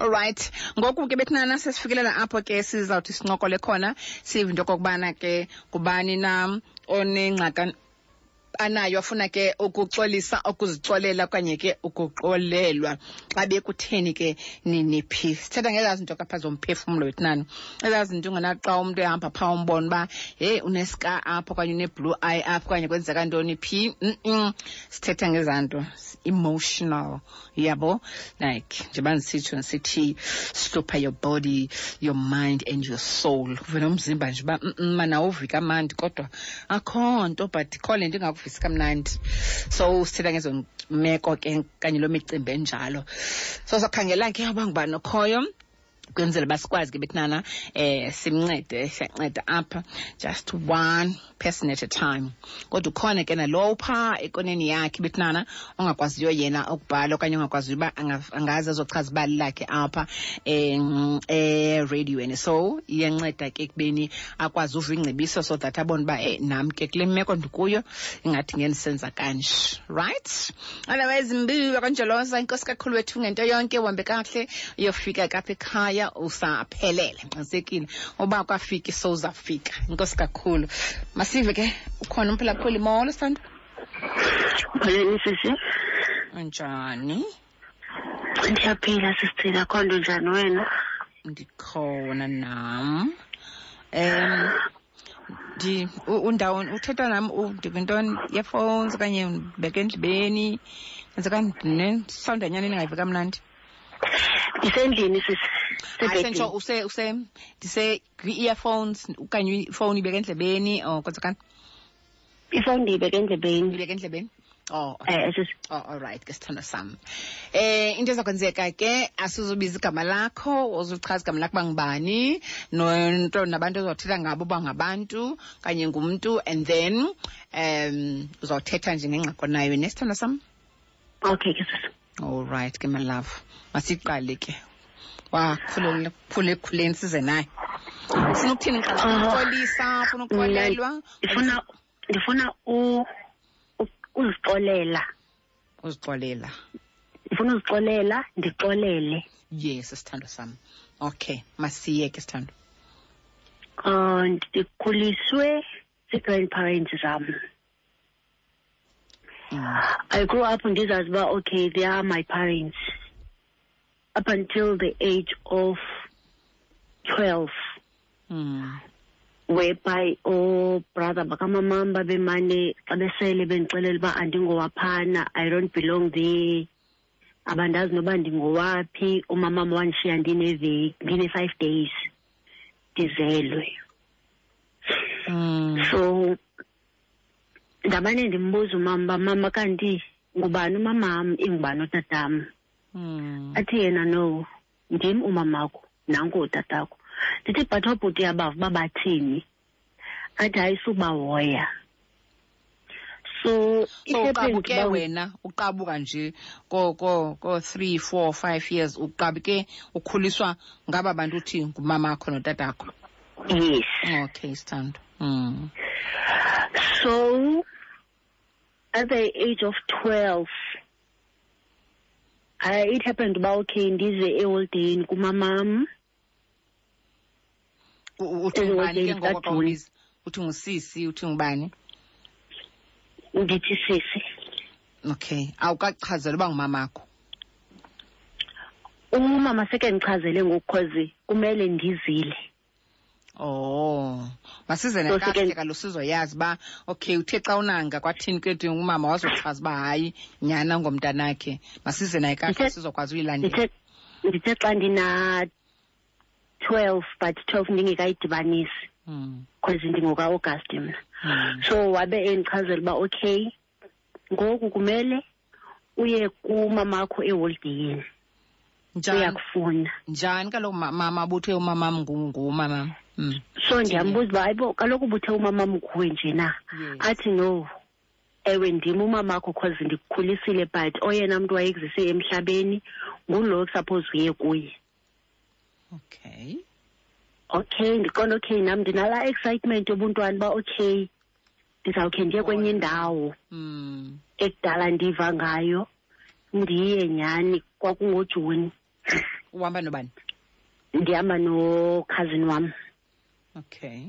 olrayithi ngoku ke bethinana sesifikelela apho ke sizawuthi sincokole khona sive into okokubana ke ngubani na onengxaka anayo afuna ke ukuxolisa okuzixolela okanye ke ukuxolelwa xa bekutheni ke niniphi sithetha ngezaa zinto kapha zomphefumlo wethinani ezaa zinto ungenaxa umntu ehamba phaa umbona uba heyi uneska apho okanye uneblue eye apho okanye kwenzeka ntoni phi mm -mm. sithetha ngezaa nto emotional yabo like njengoba ndisitsho ndisithi slopper your body your mind and your soul uve nomzimba nje uba mana uvi kamandi kodwa akho nto but ikho le nto ingakuvisi kamnandi so sithetha ngezo meko ke kanye loo micimbi enjalo so sakhangela ke uba ngubani okhoyo kwenzela uba sikwazi ke bethinana eh simncede siyanceda apha just one person at a time kodwa ukhona ke nalowo phaa ekoneni yakhe bethinana ongakwaziyo yena ukubhala okanye ongakwaziyo uba angaze azochaza ibali lakhe apha um eradiweni so iyanceda ke ekubeni akwazi uva ingcebiso so that abone uba e nam ke kule meko ndikuyo ingathi ngendisenza kanje right alaba ezimbiwa kanjoloza inkosi kakhulu wethu ngento yonke uhambe kakuhle uyofika kapha ekhaya usaphelele nqinisekile uba kwafiki sowuzafika inkosi kakhulu masive ke ukhona umphulaphuli molo sithanda pheleni sisi unjani ndiyaphila sisithina kho nto njani wena ndikhona nam um undawo uthetha nam ndikwintoni yefowns okanye ndibeke endlibeni enzeka nesawundi anyani ndingayivi kamnandi ndisendlini sisisenditsho use use ndise kwi-earphones okanye ifowuni ibeke endlebeni or oh, kwenzekani ifowuni ndiyibeke endlebeni ndibeke endlebeni Oh, okay. Eh, eh, oh, all right ke sithando sam eh into ezakwenzeka ke asizubiza igama lakho uzuchaza igama lakho bangubani nonto nabantu ozothetha ngabo bangabantu kanye ngumntu and then um uzothetha nje ngengxako nayo nesithando sam okay ke sisi all right ke my love masiqale ke wakhulele khule khuleni size naye ufuna ukuthini qala oh. ukuxolisa ufuna ukuxolelwa ndifuna ndifuna uzixolela uzixolela ndifuna uzixolela ndixolele yes sithando sami okay masiye ke sithando um ndikhuliswe zii-grandparents zam I grew up in this as well. Okay, they are my parents up until the age of 12. Mm. whereby obrother oh, bakamamam babemane xa besele bendixelela uba andingowaphana i don't belong there abandazi noba ndingowaphi umamam wandishiya ndineveki ndine-five days ndizelwe mm. so ndamane ndimbuza umama uba mama kanti ngubani umamam ingubani utatam hmm. athi yena no ndim umamakho nanku utatakho ndithi but obhuti yabava uba bathini athi hayi subahoya so so uqabuke wena uqabuka nje ko ko ko 3 4 5 years uqabuke ukhuliswa ngaba bantu uthi ngumama wakho notatakho yes okay sithando mm. so at the age of 12 I, it happened uba okay ndize eholdeni kumamam uthi ngubani ke ngoko xa uthi ngusisi uthi ngubani ndithi sisi okay awukachazelwa uba ngumamakho umama sekendichazele ngoku cause kumele ndizile Oh. Masize nekahle kalusizo yazi ba okay uthe xa unanga kwathini kwethi umama wazochaza ba hayi nyana ngomntanakhe. Masize naye kahle sizokwazi uyilandela. Ndithe xa ndina 12 but 12 ndingekayidibanisi. Mm. Cause ndingoka August mna. Mm. So wabe endichazela ba okay ngoku kumele uye kumamakho eholdiyeni uyakufuna njani kaloku mama buthe umamam ngumamam mm. so ndiyambuza uba ayibo kaloku buthe umamam nguwe nje na athi no ewe ndim umamakho cause ndikukhulisile but oyena mntu wayekuzise emhlabeni ngulo suppose uye kuye okay okay ndiqonda okay nam ndinala excitement yobuntwana uba okay ndizawukhe ndiye kwenye indawo mm. ekudala ndiva ngayo ndiye nyhani kwakungojuni uhamba nobani ndihamba nokhazini wam okay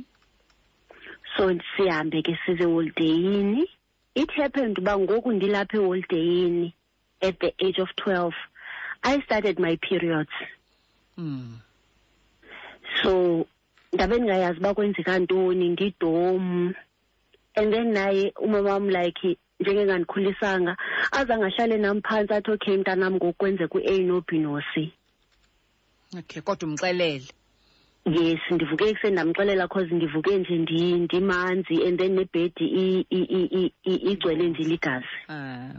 so sihambe ke size eholideyini it happened uba ngoku ndilapha eholideyini at the age of 12, I started my periods. Mm. So ndabe ndingayazi uba kwenzeka ntoni ndidom and then naye umama wam like njengengandikhulisanga aze angahlale nam phantsi athi okay mntanam ngoku kwenzeka u-a no b no c okay kodwa umxelele yes ndivuke ekuseni ndamxelela cause ndivuke nje ndimanzi and then nebhedi igcwele nje ligazi ah.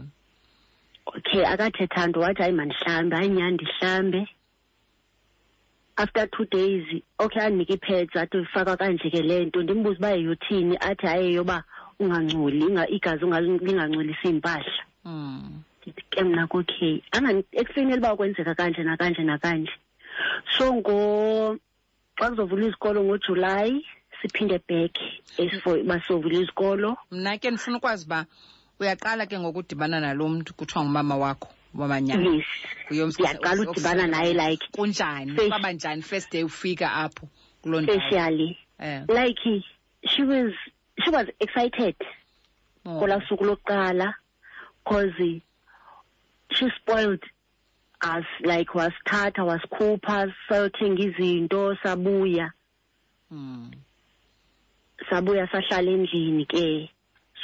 okay akathetha nto wathi hayi mandihlambe hayi nyhani ndihlambe after two days okay andinike ipads athi faka kanje ke le nto ndimbuza uba yeyothini athi hayi yoba ungangcoli igazi lingangcolisi iimpahla hmm. ndithi ke mna kokay ekuseni eliba kwenzeka kanje nakanje nakanje so ngo xa kuzovula izikolo ngojulayi siphinde back uba sizovula izikolo mna ke ndifuna ukwazi uba uyaqala ke ngokudibana nalo mntu kuthiwa ngumama wakho wamanyana yes uyaqala udibana naye like kunjani kwaba njani first day ufika apho kuloo ndawo specially eh. like she was she was excited oh. kolaa suku lokuqala because she spoiled us like wasithatha wasikhupha sayothenga izinto sabuya mm. sabuya sahlala endlini ke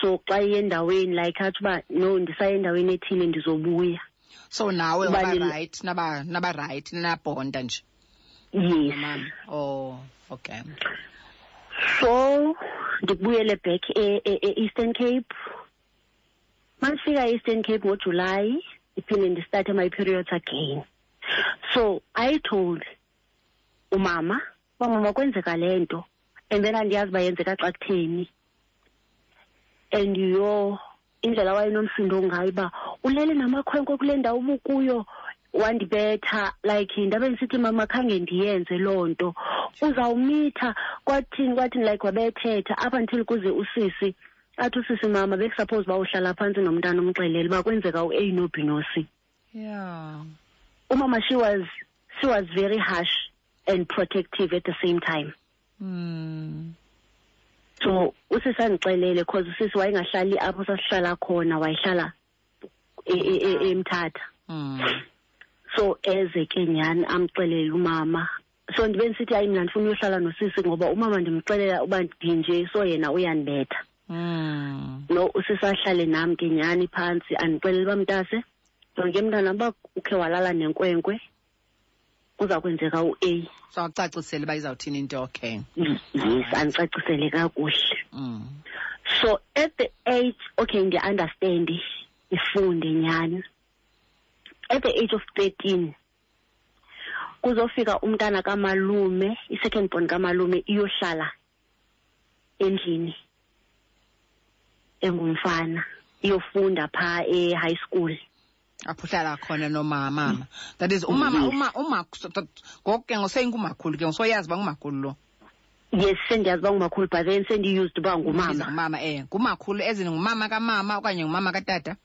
so xa iye endaweni like athi uba no ndisaya endaweni ethile ndizobuya so nawe waba right naba naba right ninabhonda nje yes mama oh okay so ndibuyele back e-eastern e, e cape ma ndifika e-eastern cape ngojulayi ndiphinde ndistarte my periods again so i told umama uba mama kwenzeka le nto and then andiyazi uba yenzeka xa kutheni and yho indlela wayenomsindo ngayo uba ulele namakhwenkwe kule ndawo ubukuyo wandibetha like ndabe ndisithi mama khange ndiyenze loo nto uzawumitha kwathini kwathini like wabethetha up until kuze usisi athi usisi mama bekusaphose uba uhlala phantsi nomntana umxelele uba kwenzeka u-a no-b no-c yeah umama she was she was very harsh and protective at the same time mm. so usisi andixelele cause usisi wayengahlali apho sasihlala khona wayehlala e, e, e, emthatha mm. so eze ke nyhani amxelele umama so ndibe ndisithi hayi mna ndifuna uyohlala nosisi ngoba umama ndimxelela uba ndinje so yena uyandibetha mm. no usisi ahlale nam ke nyhani phantsi andixelele uba mntase ndonke mntana uba ukhe walala nenkwenkwe kuza kwenzeka u-a sawucacisele uba izawuthini into okay yes andicacisele kakuhle mm. so at the age okay ndiyi-understande ifunde nyhani at the age of thirteen kuzofika umntana kamalume i-second born kamalume iyohlala endlini engumfana iyofunda phaa e-high school apho uhlala khona nomama that is umama uma uma ngoku ke ngoseyengumakhulu ke ngosoyazi uba ngumakhulu lo yes sendiyazi uba ngumakhulu but then sendiused uba ngumama ngumama um eh, ngumakhulu ezini ngumama kamama okanye ngumama katata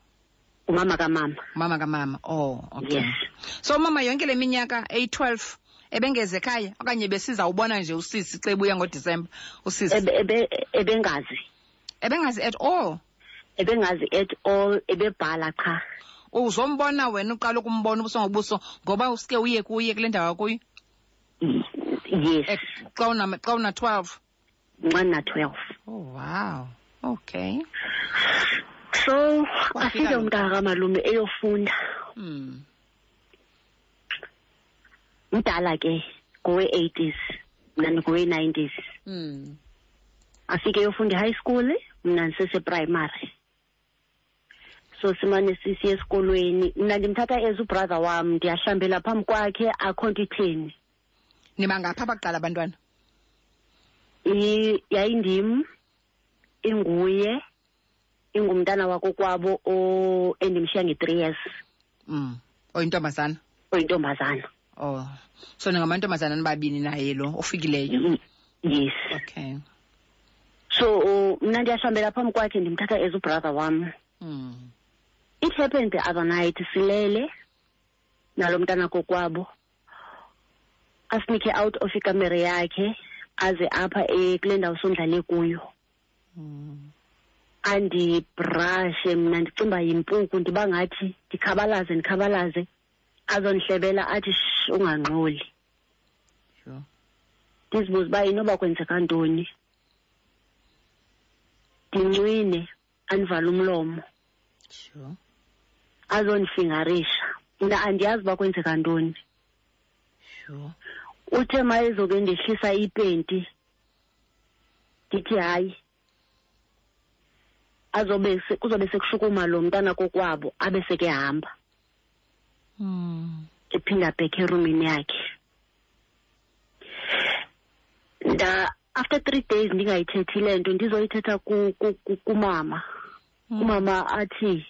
umama kamama umama kamama oh okay yes. so umama yonke le minyaka eyi-twelve ebengeze ekhaya okanye besiza ubona nje usisi xa ebuya ngodisemba usisi ebengazi ebengazi at all ebengazi at all ebebhala qha uzombona wena uqala ukumbona ubuso ngobuso ngoba usike uye kuye kule ndawo akuyo yes xa una-twelve nxa na-twelve oh wow okay so afike umntaka kamalume eyofunda mm. mdala ke ngowe-eighties mna ngowe-nineties mm. afike eyofunda i-high school mna ndiseseprimary so simane sisiya esikolweni mna ndimthatha as ubrother wam ndiyahlambela phambi kwakhe akho nto itheni niba ngapha abaqala abantwana yayindim inguye ingumntana wakokwabo endimshiya nge-three years mm. oyintombazana oyintombazana oh so ningamantombazana nibabini naye lo ofikileyo mm, yes okay so mna uh, ndiyahambela phambi kwakhe ndimthatha as ubrother wam mm. it happened the other night silele nalo mntana kokwabo asinike out of ikamere yakhe aze apha eh, kule ndawo sondlale kuyo andibrashe mna ndicinga uba yimpuku ndiba ngathi ndikhabalaze ndikhabalaze azondihlebela athi sh ungangxoli ndizibuze uba inoba kwenzeka ntoni ndincwine andivale umlomo sure. azondifingarisha mna andiyazi uba kwenzeka ntoni sure. uthe mayezobe ndehlisa ipenti ndithi hayi azobe kuzobe sekushukuma lo mntana kokwabo abe sekehamba mm. ephinda bhekhe erumini yakhe nda after three days ndingayithethi le nto ndizoyithetha kumama mm. kumama athi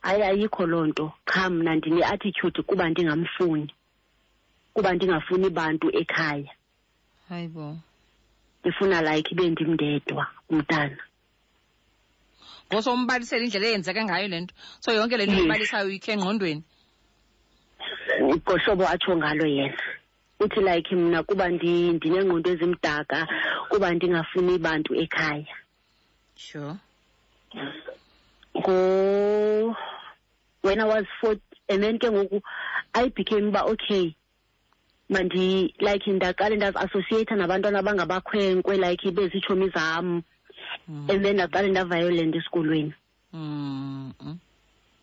hayi ayikho loo nto qha mna ndine-attitude kuba ndingamfuni kuba ndingafuni bantu ekhaya hayi bo ndifuna like ibe ndimndedwa umntana ngoso umbalisela indlela eyenzeke ngayo le nto so yonke le nto yes. ibalisayo uyikhe engqondweni ngohlobo atsho ngalo yena uthi like mna kuba ndinengqondo ezimdaka kuba ndingafuni bantu ekhaya sure ngo when i was four and then ke ngoku i became uba okay mandi like ndaqale ndazi-associate nabantwana abangabakhwenkwe like bezitshomi zam mm. and then ndaqale ndaviolent esikolweni mm -hmm.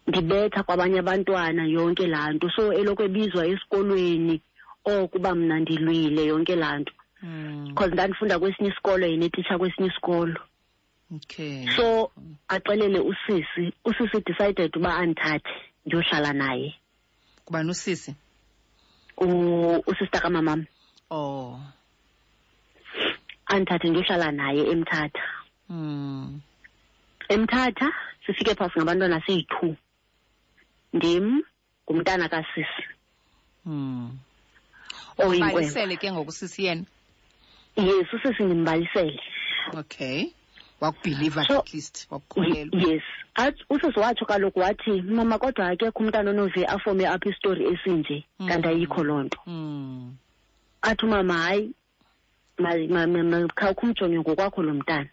ndibetha kwabanye abantwana yonke laa nto so eloko ebizwa esikolweni okuba oh, mna ndilwile yonke laa nto because hmm. ndandifunda kwesinye isikolo yena etitsha kwesinye isikolo okay so axelele usisi usisi decided uba andithathe ndiyohlala naye kubani usisi usista kamamam oh andithathe ndiyohlala naye emthatha mm. emthatha sifike phaa singabantwana siyi-two ndim ngumntana kasisi hmm. oyinkwembalisele ke ngoku sisi yena yes usisi ndimbalisele okay wakubhiliva so, at least wakukholelwa yes usisi watsho kaloku wathi mama kodwa akekho umntana onoze afome apha isitori esinje mm. kanti ayikho loo nto mm. athi umama hayi khawukho umjonge ngokwakho lo mntana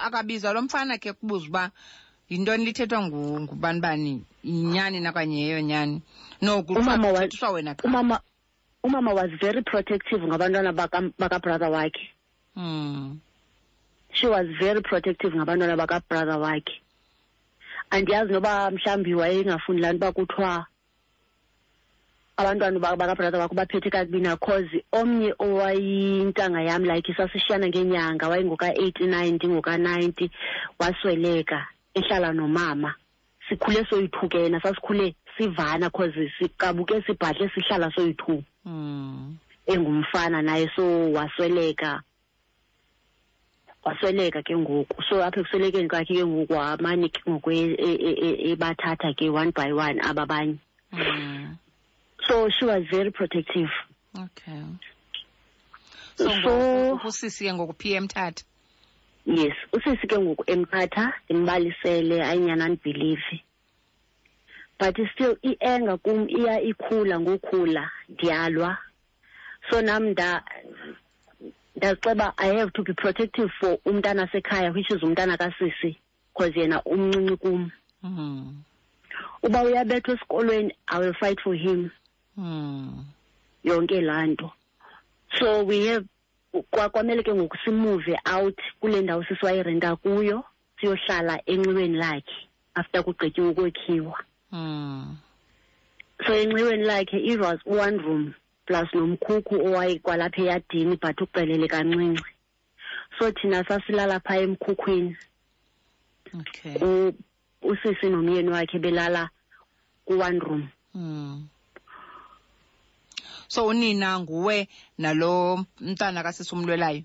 akabizwa lo mfana ke kubuza uba yintoni lithethwa ngubani bani yinyani nakanye yeyo nyani nokuthethwa wena qha umama umama was very protective ngabantwana bakabrother wakhe mm. she was very protective ngabantwana bakabrother wakhe andiyazi noba mhlawumbi wayengafuni laa nto uba kuthiwa abantwana bakabrother wakho baphethe kakubi na cause omnye owayintanga yam like sasishiyana ngeenyanga wayengoka-eighty nine ndingoka-ninety wasweleka ehlala nomama sikhule soyithukena sasikhule sivana cause siqabuke sibhadle sihlala soyi-two mm. engumfana naye so wasweleka wasweleka ke ngoku so apha ekuswelekeni kwakhe ke ngoku wamane ke ngoku e, e, e, ebathatha ke one by one aba banye mm. so she was very protective okay so, so usisi ke ngoku pm thatha yes usisi ke ngoku emthatha ndimbalisele ayinyana andibhilive but still i-enga kum iya ikhula ngokhula ndiyalwa so nam ndazixeba i have to be protective for umntana sekhaya which is umntana kasisi because yena umncinci kum mm. uba uyabethwa esikolweni i will fight for him mm. yonke laa nto so we have kwakwamele ke ngoku simuve out kule ndawo sisiwayirenta kuyo siyohlala enxiweni lakhe after kugqityiwe ukwekhiwa hmm. so enxiweni lakhe it was one room plus nomkhukhu owayekwalapha eyadini but ucelele kancinci so thina sasilala phaa emkhukhwini okay. usisi nomyeni wakhe belala ku-one room hmm. so unina nguwe nalo mntana kasisi umlwelayo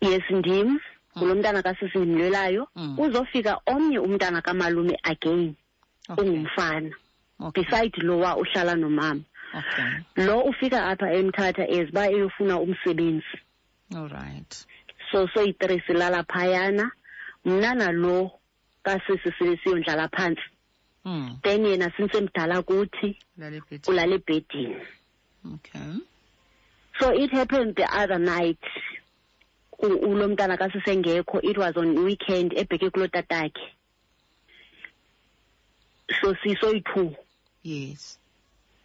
yes ndim mm. ngulo mntana kasisi ndimlwelayo mm. uzofika omnye umntana kamalume again okay. ungumfana okay. beside lowa uhlala nomama okay. lo ufika apha emthatha as uba eyofuna umsebenzi all right so soyi-three silala phayana mna nalo kasisi siyondlala phantsi hmm. then yena since mdala kuthi ulale ebhedini okay so it happened the other night ulo mntana kasisengekho it was on weekend ebheke kulo tatakhe so sisoyi-two yes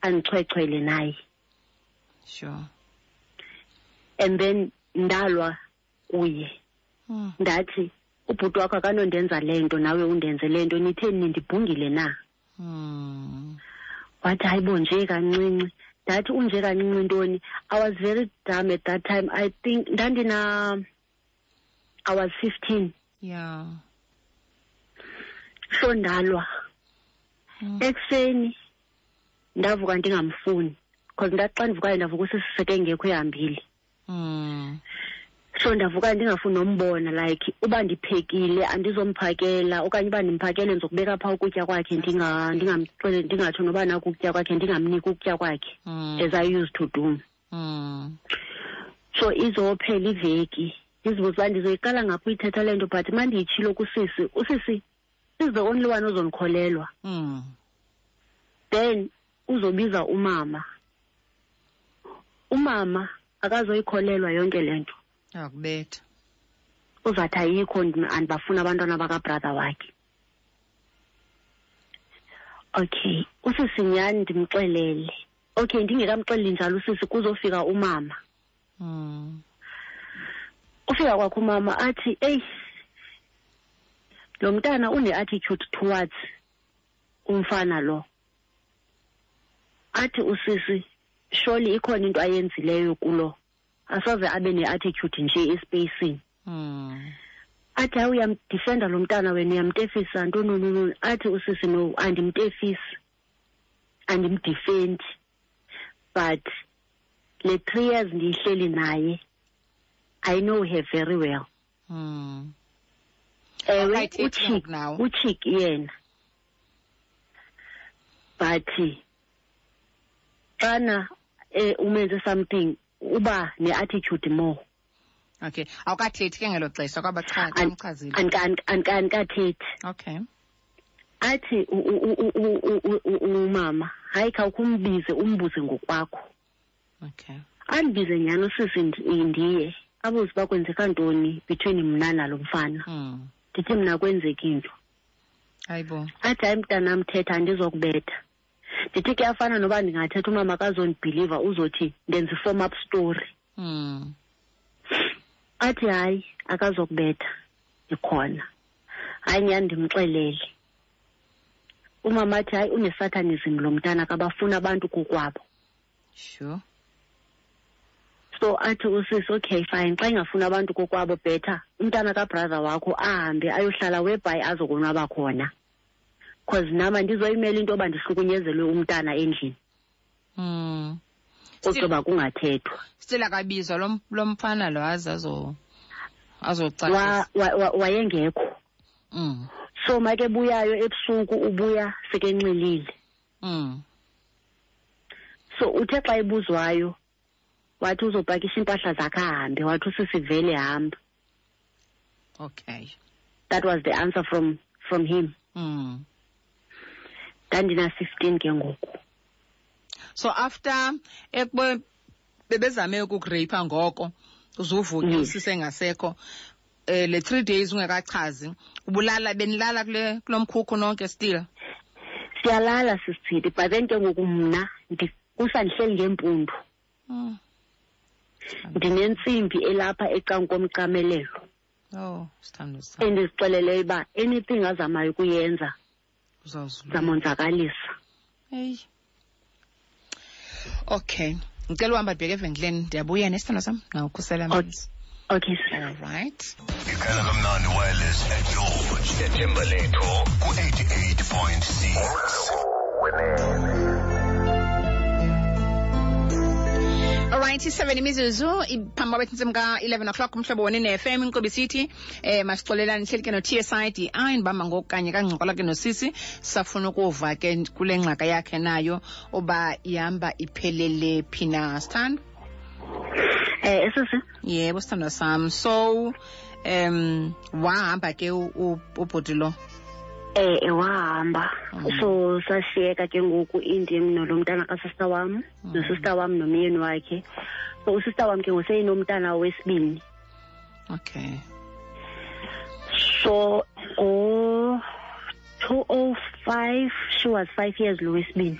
andichwechwele naye sure and then ndalwa kuye hmm. ndathi ubhuti wakho akanondenza le nto nawe undenze le nto nitheni nindibhungile na hmm. wathi hayi bo nje kancinci ndathi unje kancinci ntoni i was very dumb at that time i think ndandina i was fifteen yeah so ndalwa hmm. ekuseni ndavuka ndingamfuni because ndathi xa ndivukayo ndavuka usisiseke engekho ehambile mm. so ndavuka ndingafuni nombona like uba ndiphekile andizomphakela okanye uba ndimphakele ndizokubeka phaa ukutya kwakhe ndingatsho noba naku ukutya kwakhe ndingamniki ukutya kwakhe mm. as i used to do mm. so izophela iveki ndizibuza uba ndizoyiqala ngaphi uyithetha le nto but ma ndiyitshilo kusisi usisi is the only one ozondikholelwa mm. then uzobiza umama umama akazoyikholelwa yonke le nto akubetha uzathi ayikho andibafuna abantwana bakabrother wakhe okay usisi nyhani ndimxelele okay ndingekamxeleli njalo usisi kuzofika umama mm. ufika kwakho umama athi eyi lo mntana une-attitude towards umfana lo athi usisi surely ikhona into ayenzileyo kulo asoze abe ne-attitude nje espacing mm. athi hayi uyamdifenda lo mntana wena uyamtefisa ntononunu athi usisi no andimtefisi andimdifendi but le three years ndiyihleli naye i know her very well mm. ewe right, uchik now uchik yena but xana eh, umenze something uba ne-attitude more okay awukathethi ke ngelo xesha kwabachazile andikathethi okay athi umama hayi khawukho umbize umbuze ngokwakho okay andibize nyhani usisi ndiye abuze uba kwenzeka ntoni between mna nalo mfana hmm. ndithi mna kwenzeka into ayibo athi hayi mntanam thetha andizokubetha ndithi kuyafana noba ndingathetha umama akazondibhiliva uzothi ndenza i-form up story hmm. athi hayi akazokubetha ikhona hayi nyhani ndimxelele umama athi hayi unesatanism lo mntana kabafuni abantu kokwabo sure so athi usisi okay fine xa ingafuni abantu kokwabo better umntana kabrother wakho ahambe ayohlala webhayi azokonwaba khona because nam andizoyimela into yoba ndihlukunyezelwe umntana endlini mm. ogqiba kungathethwa still akabizwa lo mfana lo aze azocacisa wayengekho mm. so makebuyayo ebusuku ubuya sekenxilile mm. so uthe xa ebuzwayo wathi uzopakisha iimpahla zakhe ahambe wathi usisivele hamba okay that was the answer from from him mm. ndandina-fifteen ke ngoku so after ekube bebezame ukukurayipa ngoko uzuvuke mm. usise ngasekho eh le 3 days ungekachazi ubulala benilala kule kulomkhukhu nonke still siyalala sisithi but then ke ngoku mna kusa ndihleli ngeempundu mm. ndinentsimbi elapha ecankomqamelelo oh, endizixeleleyo uba anything azamayo ukuyenza zamonzakalisa hey. okay ngicela uhamba ndibheke evenkileni ndiyabuya nesithando sam nawukhusela amanzi okay. okay sir all right ikhala kamnandi wireless at george ethemba lethu ku-88.6 Alright, i-7 imizuzu iphambi kwabethu ntsim ka-11 o'clock umhlobo wone ne-fm inkqubi sithi eh masixolelane hleli ke no-tsid ayi ndibamba ngoku kanye kancokola ke nosisi safuna ukuva ke kule ngxaka yakhe nayo uba ihamba iphelele phi na sithanda eh esisi yebo sithandwa sam so um wahamba ke ubhuti lo eh, eh wahamba mm. so sashiyeka ke ngoku indim nolo mntana kasista wam mm. nosista wam nomyeni wakhe so usista wam ke ngoseyinomntana wesibini okay so ngo-two oh five she was five years lo wesibini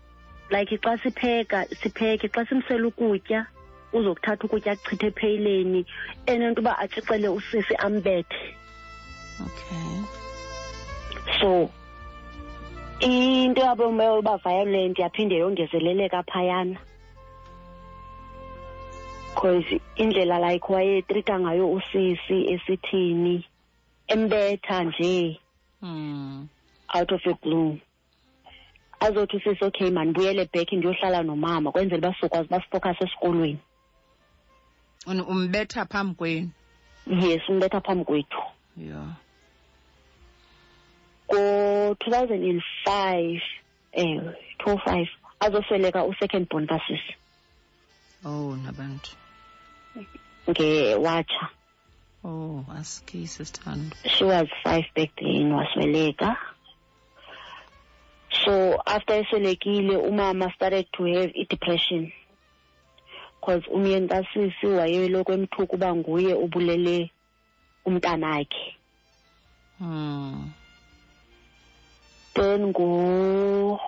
like xa sipheka sipheke xa simsela ukutya uzokuthatha ukutya akuchithe epheyileni enento uba atshixele usisi ambethe okay so into yabo umeyo uba violent yaphinde yongezeleleka phayana because indlela like wayetrita ngayo usisi esithini embetha nje mm. out of a blue azothi usisi okay mandibuyele back ndiyohlala nomama kwenzela uba sizokwazi uba sifokhase esikolweni umbetha phambi kwenu yes umbetha phambi kwethu ya ngo-two thousand and five um two oh five azosweleka u-second born kasisi oh nabantu ngewatsha oh askisi sithando she was five back then wasweleka so after eswelekile umama started to have i-depression because umyeni kasisi wayeloko emthuka uba nguye ubulele umntanakhe hmm. then ngo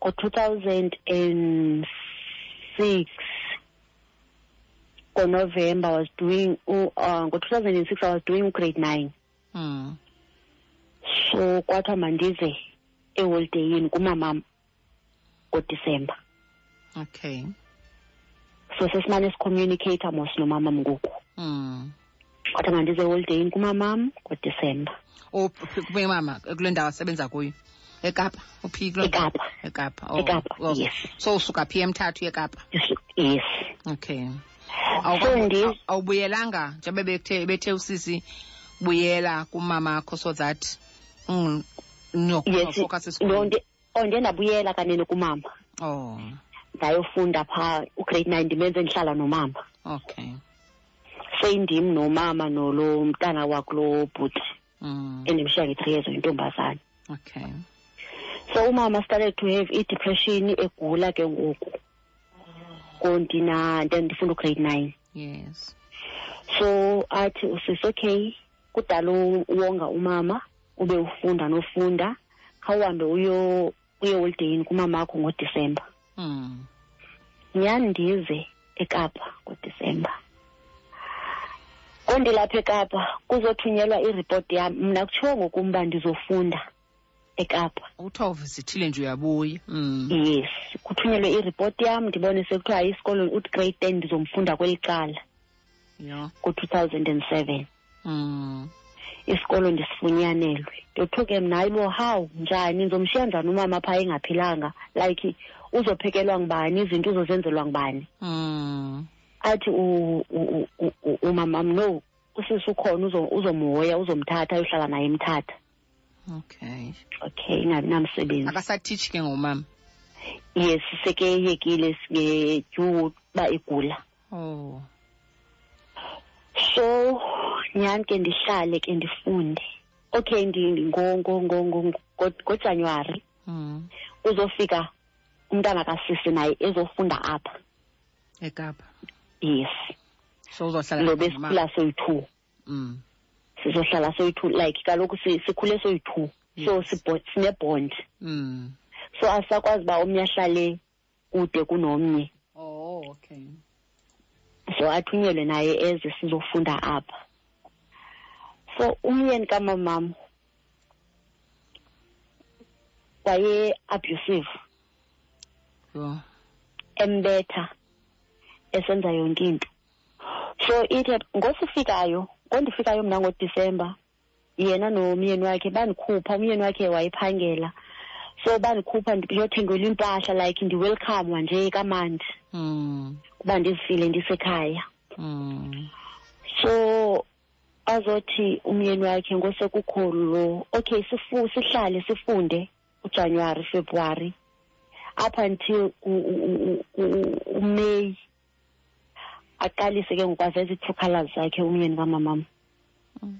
ngo-two thousand and six ngonovember was doing uh, ngo-two thousand and six i was doing ugrade nine mm. so kwathiwa mandize eholideyini kumamam ngodisemba okay so sesimane sicommunicata mos nomamam ngoku mm. kodwa mandize eholideyini kumamam ngodisemba kumamama kule ndawo asebenza kuyo ekapa uphi kulo ekapa ekapa oh, ekapa oh. yes so usuka phi emthathu ekapa yes okay awubuyelanga njengoba bethe bethe usisi buyela kumama akho so that mm, no yes, no nde oh nde ndabuyela kanene kumama oh ndayofunda pha ugrade nine ndimenze ndihlala nomama okay seyindim nomama nolo mntana wakulo bhuti mm. enemihleka nge-three years oyintombazane okay so umama started to have i-depression egula ke ngoku kondina then ndifunda ugrade nine yes so athi usisi okay kudala uwonga umama ube ufunda nofunda khawuhambe uyo uye holideyini kumamakho ngodisemba mm. nyhani ndize ekapa ngodisemba kondilapha ekapa kuzothunyelwa iripoti yam mna kutshiwo ngokum uba ndizofunda ekapa kuthiwa uvizithile nje uyabuya mm. yes kuthunyelwe iripoti yam ndibone sekuthiwa hayi esikolweni uthi grade ten ndizomfunda kweli cala yeah. ku-2007 mm. isikolo ndisifunyanelwe ndothuke mna ayibo how njani ndizomshiya njani umama phaa engaphilanga like uzophekelwa ngubani izinto uzozenzelwa ngubani mm. athi umamam no usisi ukhona uzomhoya uzomthatha ayohlala naye emthatha okay okay ingabi namsebenzi akasathitshi ke ngomama yes sekeyekile ngetyuwu uba igula oh so nyhani ke ndihlale ke ndifunde okay ngojanuwari mm. uzofika umntana kasisi naye ezofunda apha ekapa yes so uzohlala lobe sikhula soyi-two mm. sizohlala soyi-two like kaloku sikhule soyi-two so sinebond mm. so asisakwazi uba omnye ahlale kude kunomnye oh okay so athunyelwe naye eze sizofunda apha so umyeni kamamam waye-abusive oh. embetha esenza yonke into so ithi ngosifikayo ngondifikayo mna ngodisemba yena nomyeni wakhe bandikhupha umyeni wakhe wayephangela so bandikhupha ndiyothengelwa iimpahla like ndiwelcomwa nje kamandi mm. kuba ndizifile ndisekhaya mm. so azothi umyeni wakhe ngosekukhulu lo okay sifu sihlale sifunde ujanuwari februwari up until umay aqalise ke ngokwazi ezi two colors zakhe umyeni kamamam mm.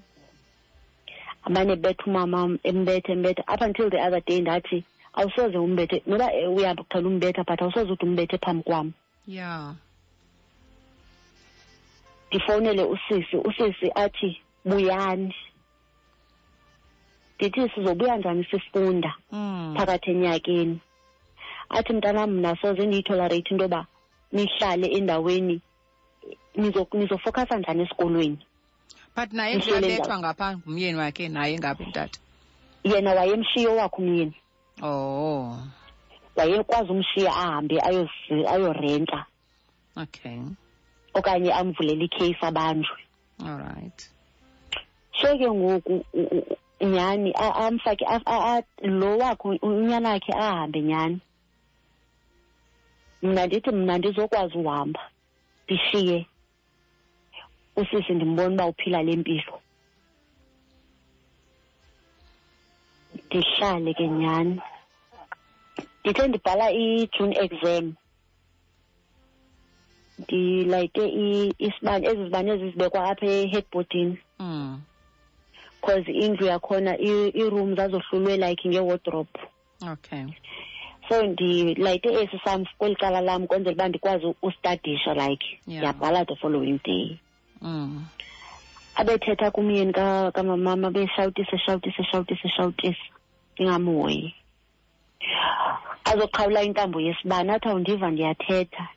amane betha umamam embethe embethe up until the other day ndathi awusoze umbethe noba eh, uyahamba kuqhela umbetha but awusoze uthi umbethe phambi kwam yeah ndifowunele usisi usisi athi buyani ndithi sizobuya njani sifunda mm. phakathi enyakeni athi mntanam mna soze ndiyitolerate into yoba nihlale endaweni nizofokasa njani esikolweni but naye ndiyabethwa ngapha ngumyeni wakhe naye ngapha utata yena wayemshiyo wakhe umyeni oh wayekwazi umshiya ahambe ayorenta okay okanye amvulele ikheyisi abanjwe alright so ke ngoku nyhani amfake lo wakho unyana wakhe ahambe nyhani mna ndithi mna ndizokwazi uhamba ndishiye usisi ndimbona uba uphila le mpilo ndihlale ke nyhani ndithe ndibhala i-june exam ndilayite isibane ezi zibane ezizibekwa apha e-headboardini because hmm. indlu yakhona iroom zazohlulwe like nge-wardrobe mm. okay so ndilayite esi sam kweli cala lam kwenzela uba ndikwazi ustadisha like ndiyabhala yeah. the following day mm. abethetha kumyeni kamamama beshawutisa eshawutisa eshawutisa eshawutisa ndingamhoyi azoqhawula intambo yesibani athi awundiva ndiyathetha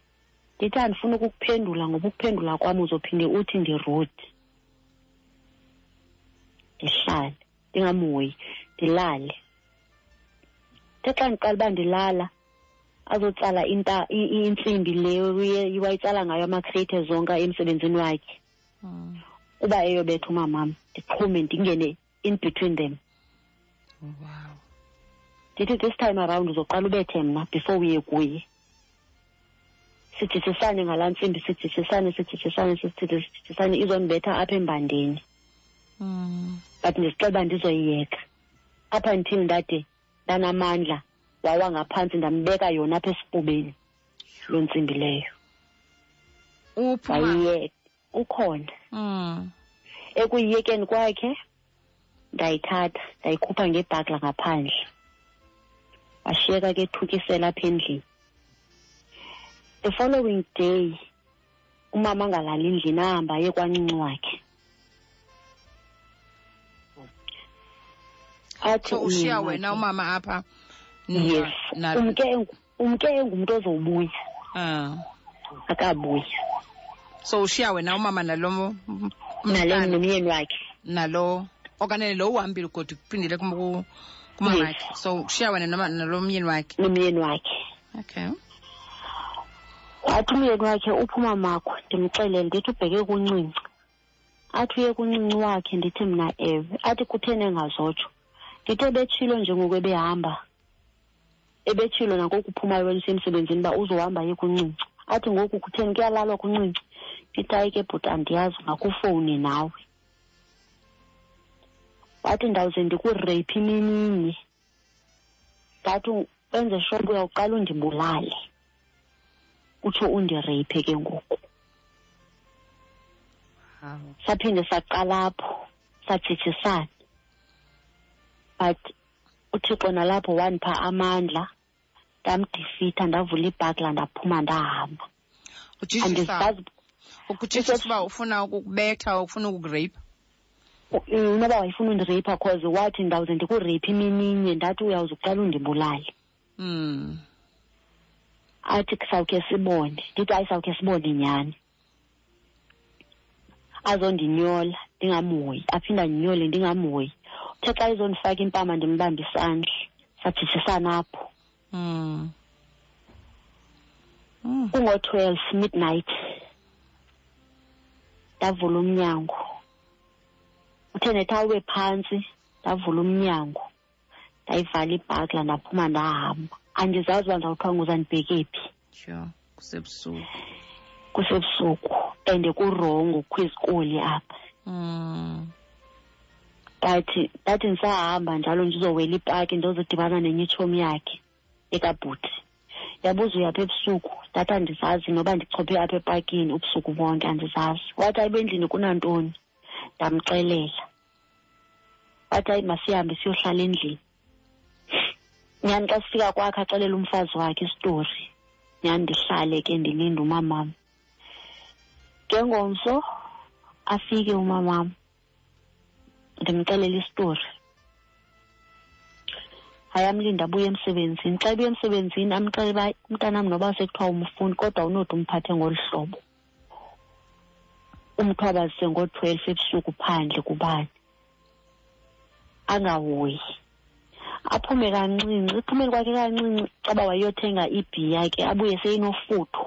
ndithi andifuna ukukuphendula ngoba ukuphendula kwam uzophinde uthi ndirude ndihlale ndingamhoyi ndilale the xa ndiqala uba ndilala azotsala intsimbi le wayitsala ngayo amakhreyithe zonke emsebenzini wakhe hmm. uba eyobetha umamam ndiqhume ndingene in between them wow ndithi this time around uzoqala ubethe mna before uye kuye sidithisane ngalaa ntsimbi sidithisane sidithisane sidithisane izondibetha apha embandeni mm. but ndizixela ndizoyiyeka up until ndade ndanamandla wawa ngaphantsi ndambeka yona apha esifubeni loo ntsimbi leyo uphuma ukhona mm. ekuyiyekeni kwakhe ndayithatha ndayikhupha ngebhakla ngaphandle washiyeka ke ethukisela apha endlini the following day umama angalali endlini ahamba aye kwancinci wakhe athi ushiya wena umama apha yes umke umke engumntu ozowubuya ah. akabuya so ushiya wena umama nalo nalo nomyeni wakhe nalo okanye lo uhambile ugodi kuphindele kumama wakhe so ushiya wena nalo myeni wakhe nomyeni wakhe okay wathi umyeni wakhe uphuma makho ndimxelele ndithi ubheke kuncinci athi uye kuncinci wakhe ndithi mna ewe athi kutheni engazotsho ndithe betshilo njengoku ebehamba ebetshilo nakokuphumayo wenisa emsebenzini uba uzohamba ye kuncinci athi ngoku kutheni kuyalalwa kuncinci itayi ke bhuti andiyazi ngakufowuni nawe wathi ndawuze ndikureyiphe imininye ndathi benze sure uba uyawuqala undibulale utsho undireyiphe ke ngoku saphinde saqala apho satsitshisana but uthixo nalapho wandipha amandla ndamdifitha ndavula ibhakla ndaphuma ndahamba ukutshisa uba ufuna ukukubetha ufuna ukukurape unoba wayefuna undireyipha cause wathi ndawuze ndikureyiphe imininye ndathi uyawuze uqala undibulale mm. athi sawukhe sibone ndithi hayi sawukhe sibone nyhani azondinyola ndingamhoyi aphinde andinyole ndingamhoyi uthe xa izondifaka impama ndimbambe isandla sathethisana apho mm. Mm. kungo-twelve midnight ndavula umnyango uthe nethi awube phantsi ndavula umnyango ndayivala ibhakla ndaphuma ndahamba andizazi uba ndizawuthwanguza ndibheke phi sure kusebusuku kusebusuku and kurongo kwizikoli apha mm. but ndathi ndisahamba njalo ndizowela ipaki ndozodibana nenye itshomi yakhe ekabhuti yabuza uyapha ebusuku ndathi andizazi noba ndichophe apha epakini ubusuku bonke andizazi wathi ayibendlini kunantoni ndamxelela athi hayi masihambe siyohlala endlini nyhani xa sifika kwakhe axelela umfazi wakhe isitori nyhani ndihlale ke ndilinde umamam ke ngomso afike umamam ndimxelela isitori hayi amlinde abuye emsebenzini xa ebuye emsebenzini amxele uba umntanam noba sekuthiwa umfuni kodwa unodi umphathe ngolu hlobo umntu abazise ngo-twelve ebusuku phandle kubani angahoyi aphume kancinci ephumeni kwakhe kancinci caba wayeyothenga ibhiya ke abuye seyinofuthu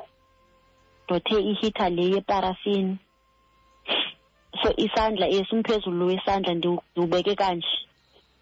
ndothe ihitha le yeparafin so isandla esi umphezulu wesandla ndiwubeke kanje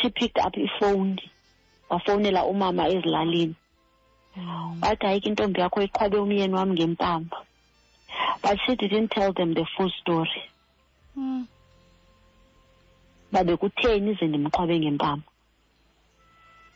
she picked up ifowuni wafowunela umama ezilalini mm. wathi hayi ke intombi yakho iqhwabe umyeni wam ngempama but she didn't tell them the full story mm. babekutheni ze ndimqhwabe ngempama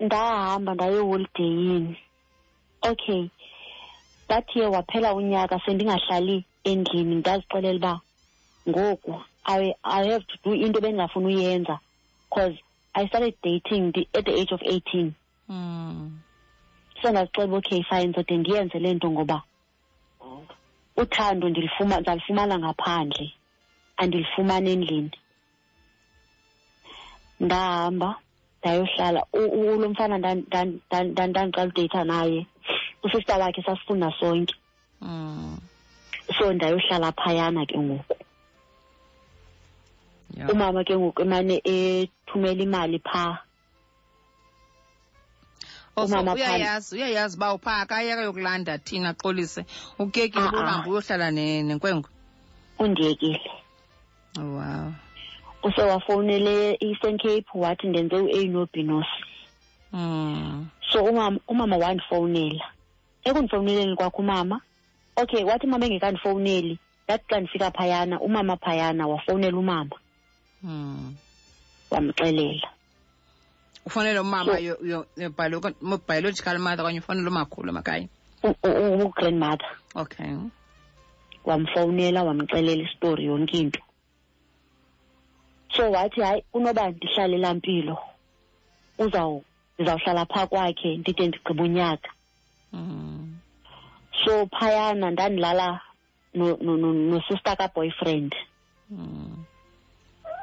ndahamba ndaye holideyini okay ndathiye waphela unyaka sendingahlali endlini ndazixelela uba ngoku I, i have to do into ebendingafuni uyenza because i started dating the, at the age of eighteen mm. so ndazixelela uba okay fine ndizode ndiyenze le nto ngoba uthando ndilifuma ndizalifumana ngaphandle andilifumani endlini ndahamba ndayohlala ulo mfana ndandiqala udeyitha naye usista wakhe sasifunda sonke mm. so ndayohlala phayana ke ngoku umama ke ngoku emane ethumela imali phaa Umama phandle. uyayazi uyayazi uba uphaa akayeka yokulanda thina axolise ukekile Ah, ah. uhambe uyohlala ne- nenkwenkwe undiyekile wow use wafowunele i-eastern cape wathi ndenze u-a no-b no-c mm. so umama umama wandifowunela ekundifowuneleni kwakho umama okay wathi mama engekandifowuneli ndathi xa ndifika phayana umama phayana wafowunela umama hmm. wamxelela ufanele umama biological mother okanye ufanele umakhulu makanye u-grandmother okay wamfowunela wamxelela isitori yonke into so wathi hayi kunoba ndihlale laa mpilo uzaw ndizawuhlala phaa kwakhe ndide ndigqiba unyaka mm. so phayana ndandilala nosister no, no kaboyfriend mm.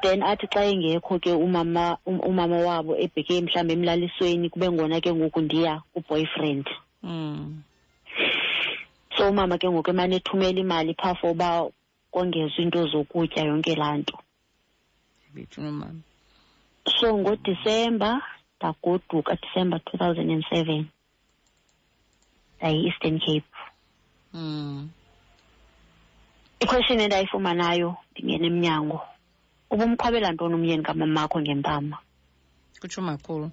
then athi xa engekho ke umama um, umama wabo ebheke mhlawumbi emlalisweni kube ngona ke ngoku ndiya kuboyfriend mm. so umama ke ngoku emane ethumela imali phaa for uba kongezwa into zokutya yonke laa nto so ngodisemba ndagoduka disemba two thousand and seven the Eastern Cape. Mm. Iquestion endayifumanayo ndingena emnyango. Ubumqhwabela ntoni umyeni kamamakho ngempama? Kutsho makhulu.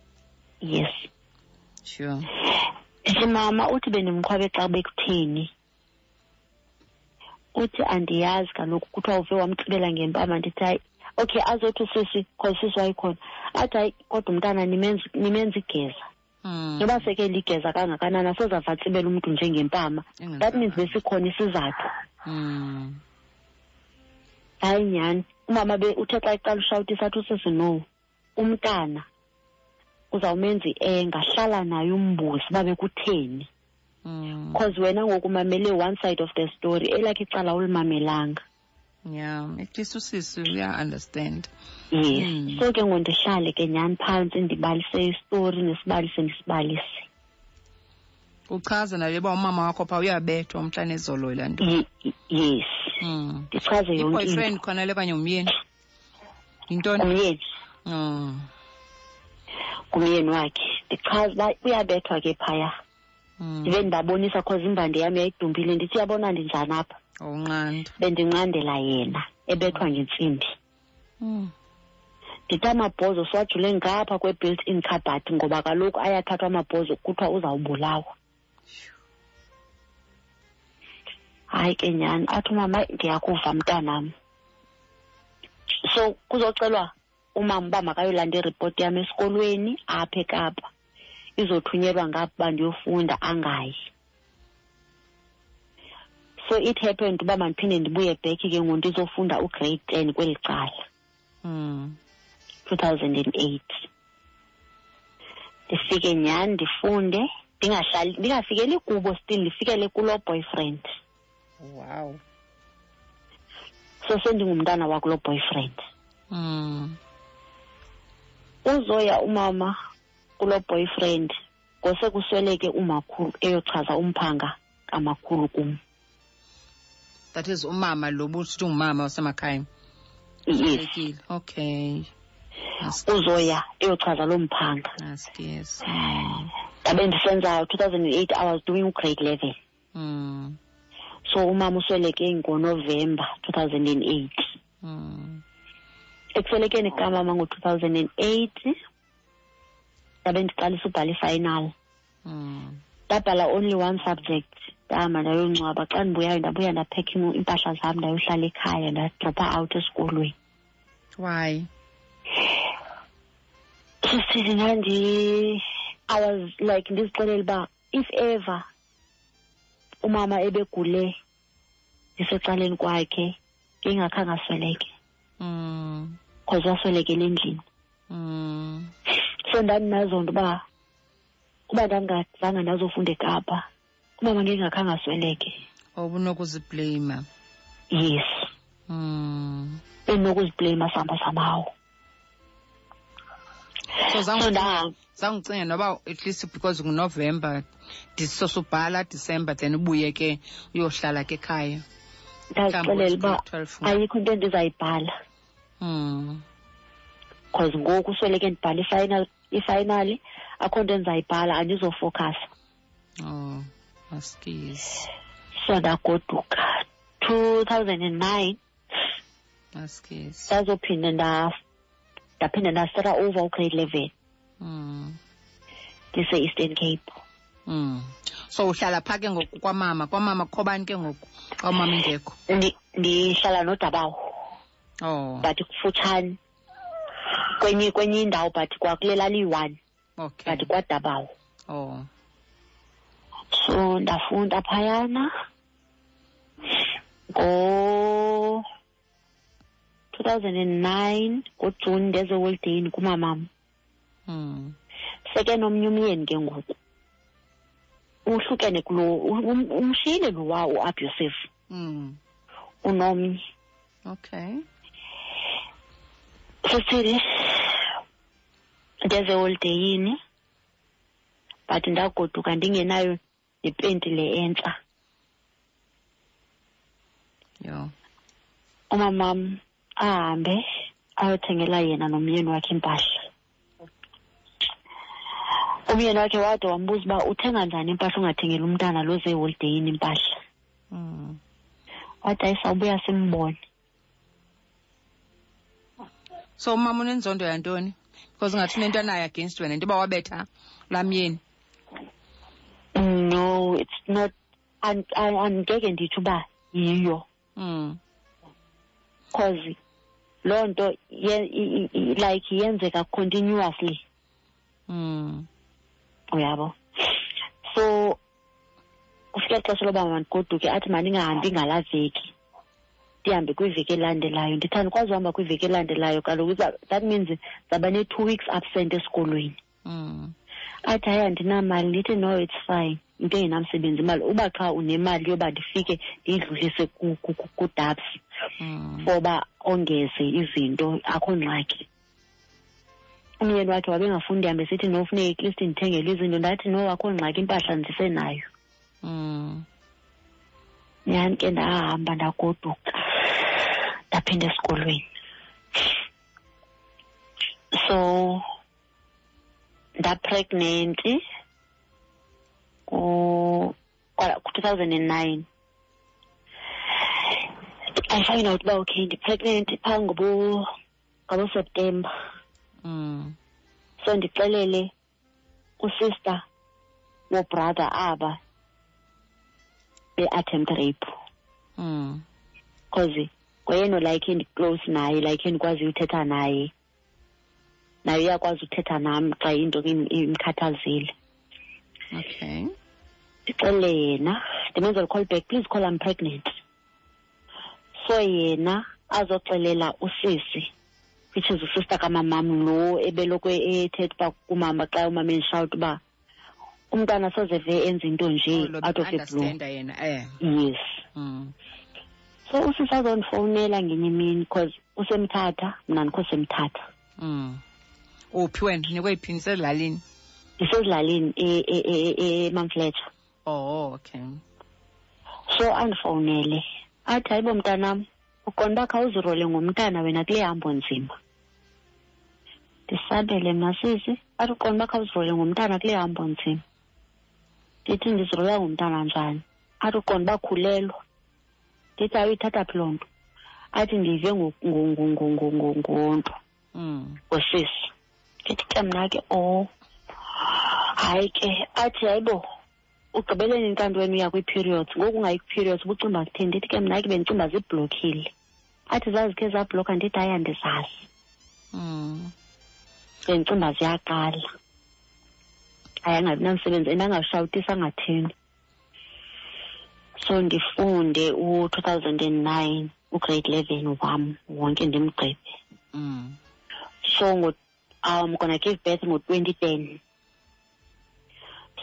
Yes. Sure. Simama uthi bendimqhwabe xa bekutheni? Uthi andiyazi kaloku kuthiwa uve wamtshibela ngempama ndithi hayi okay azothi usisi cause sisi wayekhona athi hayi kodwa umntana nimenza igeza Mm. noba seke ligeza kangakanani asozavatsimela umntu njengempama that means besikhona isizathu mm. hayi nyhani umama be uthe xa iqala ushawutisa athi usisi no umntana uzawumenza i-enga hlala naye umbuzi uba bekutheni because mm. wena ngoku umamele one side of the story elakhe icala ulimamelanga yeah at least usisi uya-understand yes mm. so ke ngondihlale ke nyhani phantsi ndibalise isitori ndisibalise ndisibalise uchaze naye uba umama wakho phaa uyabethwa umhla nezolo la nto yes hmm. ndichaze yonke boyfriend khona le kanye umyeni yintoni umyeni hmm. ngumyeni wakhe ndichaze uba uyabethwa ke phaya mm. ndibe ndibabonisa cause imbandi yam yayidumbile ndithi yabona ndinjani apha unqanda bendinqandela yena ebethwa mm. ngentsimbi mm. ndithi amabhozo siwajule ngapha kwe-built in cabhat ngoba kaloku ayathathwa amabhozo kuthiwa uzawubulawa hayi ke nyhani athi umama ndiyakuva mntanam so kuzocelwa umama uba makayolanda iripoti yam esikolweni apha ekapa izothunyelwa ngapha uba ndiyofunda angayi so it happened uba mandiphinde ndibuye back ke ngoku ndizofunda ugrade ten kweli cala mm. 2008 ndifike nyhani ndifunde ndingahlali ndingafikeli kubo still ndifikele kuloo boyfriend wow so sendingumntana wakulo boyfriend mm. uzoya umama kulo boyfriend ngose kusweleke umakhulu eyochaza umphanga kamakhulu kum that is umama lo busithi ungumama wasemakhaya yes okay uzoya eyochaza loo mphanga yes, yes. ndabe ndisenza 2008 i was doing ugrade level mm. so umama usweleke ngonovemba 2008 mm. ekuswelekeni kukamama ngo-2008 ndabe ndiqalisa ubhala ifinal mm. ndabhala only one subject ndahamba ndayoncwaba xa ndibuyayo ndabuya ndaphekha iimpahla zam ndayohlala ekhaya ndadropha out esikolweni why sisi ndandi i was like ndizixelele uba if ever umama ebegule ndisecaleni kwakhe ngengakhange asweleke mm. cause waswelekela endlini mm. so ndandinazo nto uba uba ndandingazange ndazofunda ekapa umama ngengakhange asweleke obunokuzibleyima yes mm. bendinokuzibleyima sihamba samawo so zangucinga noba at least because ngunovember sosobhala december then ubuye ke uyohlala ke ekhaya ndazixelela uba ayikho into endizayibhala hmm. because ngoku sweleke ndibhala ifinal ifinali akho nto endizayibhala andizofokasa oh maskis so ndagoduka 2009 sazophinde ndaphinde ndastara over ugrade eleven mm. ndise-eastern cape mm. so uhlala pha ke ngoku kwamama kwamama khobani ke ngoku xa umama ingekho ndihlala nodabawo oh but kufutshane kwenye kwenye indawo but kwakulelala iyi-one okay. but kwadabawo oh. so ndafunda phayana ngo 2009 ngojuni ndeze holideyini kumamam hmm. seke nomnye umyeni ke ngoku uhlukene kulo um, umshiyile lo wawo uabusive hmm. unomnye okay sesithini ndezeholideyini but ndagoduka ndingenayo nepenti le entsha yho umamam ahambe ayothengela yena nomyeni wakhe impahla umyeni wakhe wade wambuza uba uthenga njani impahla ungathengeli umntana lo zeholideyini impahla mm. wathi ayisawubuya simbone so umama unenzondo yantoni because ngathi unento anayo against wena into yoba wabetha laa myeni no it's not andingeke ndithi uba yiyo because hmm. loo nto like yenzeka continuously mm. uyabo so kufika ixesha loba mandigoduke athi mandingahambi ngala veki ndihambe kwiveki elandelayo ndithi andikwazi uhamba kwiveki elandelayo kaloku that means zaba ne-two weeks absent esikolweni mm. athi hayi andinamali ndithi no it's fine into engenamsebenzi imali uba qha unemali yoba ndifike ndiyidlulise kudabs mm. for uba ongeze izinto akho ngxaki umyeni wakhe wabengafuni ndihambe sithi no funeka atleast ndithengele izinto ndathi no wakho ngxaki impahla ndisenayo mm. nyhani ke ndahamba ndagoduka ndaphinde esikolweni so ndapregnant ku-two thousand and nine i find out uba okay ndipregnant phaa ngobo ngaboseptemba mm. so ndixelele usister wobrother aba be-attempt rape mm. cause ngoyena like endiclose naye like endikwazi uthetha naye naye uyakwazi uthetha nam xa into imkhathazile okay ndixelele yena ndimenza call back please call am pregnant so yena azoxelela usisi which is usister kamamam lo ebeloko ethetha uba kumama xa umama endishawuta uba umntwana soze ve enza into nje oh, out of the blue eh. yes mm. so usisi azondifowunela ngenye imini because usemthatha mna ndikho semthatha mm. uphi wena nikweyiphi nisezilalini ndisezilalini emamfletsha e, e, e, oh okay so andifowunele athi hayibo mntanam uqonda uba khawuzirole ngomntana wena kule hambo nzima ndisabele mna sisi athi uqonda uba khawuzirole ngomntana kule hambo nzima ndithi ndizirola ngomntana njani athi uqonda uba khulelwa ndithi ayuyithatha phi loo nto athi ndive ngonto mm. ngosisi ndithi ke mna ke o oh, hayi ke athi hayibo ugqibeleni intanto wena uya kwii-periods ngoku ungayi kwi-periods ubucimba kutheni ndithi ke mna ke bendicimba zibhlokhile athi zazikhe zabhlokha ndithi hayi andizazi mm. bendicimba ziyaqala hayi angabi namsebenzi and angashawutisi angathini so ndifunde u-two thousand and nine ugrade eleven wam wonke ndimgqibe mm. so um gonna give birth ngo-twenty ten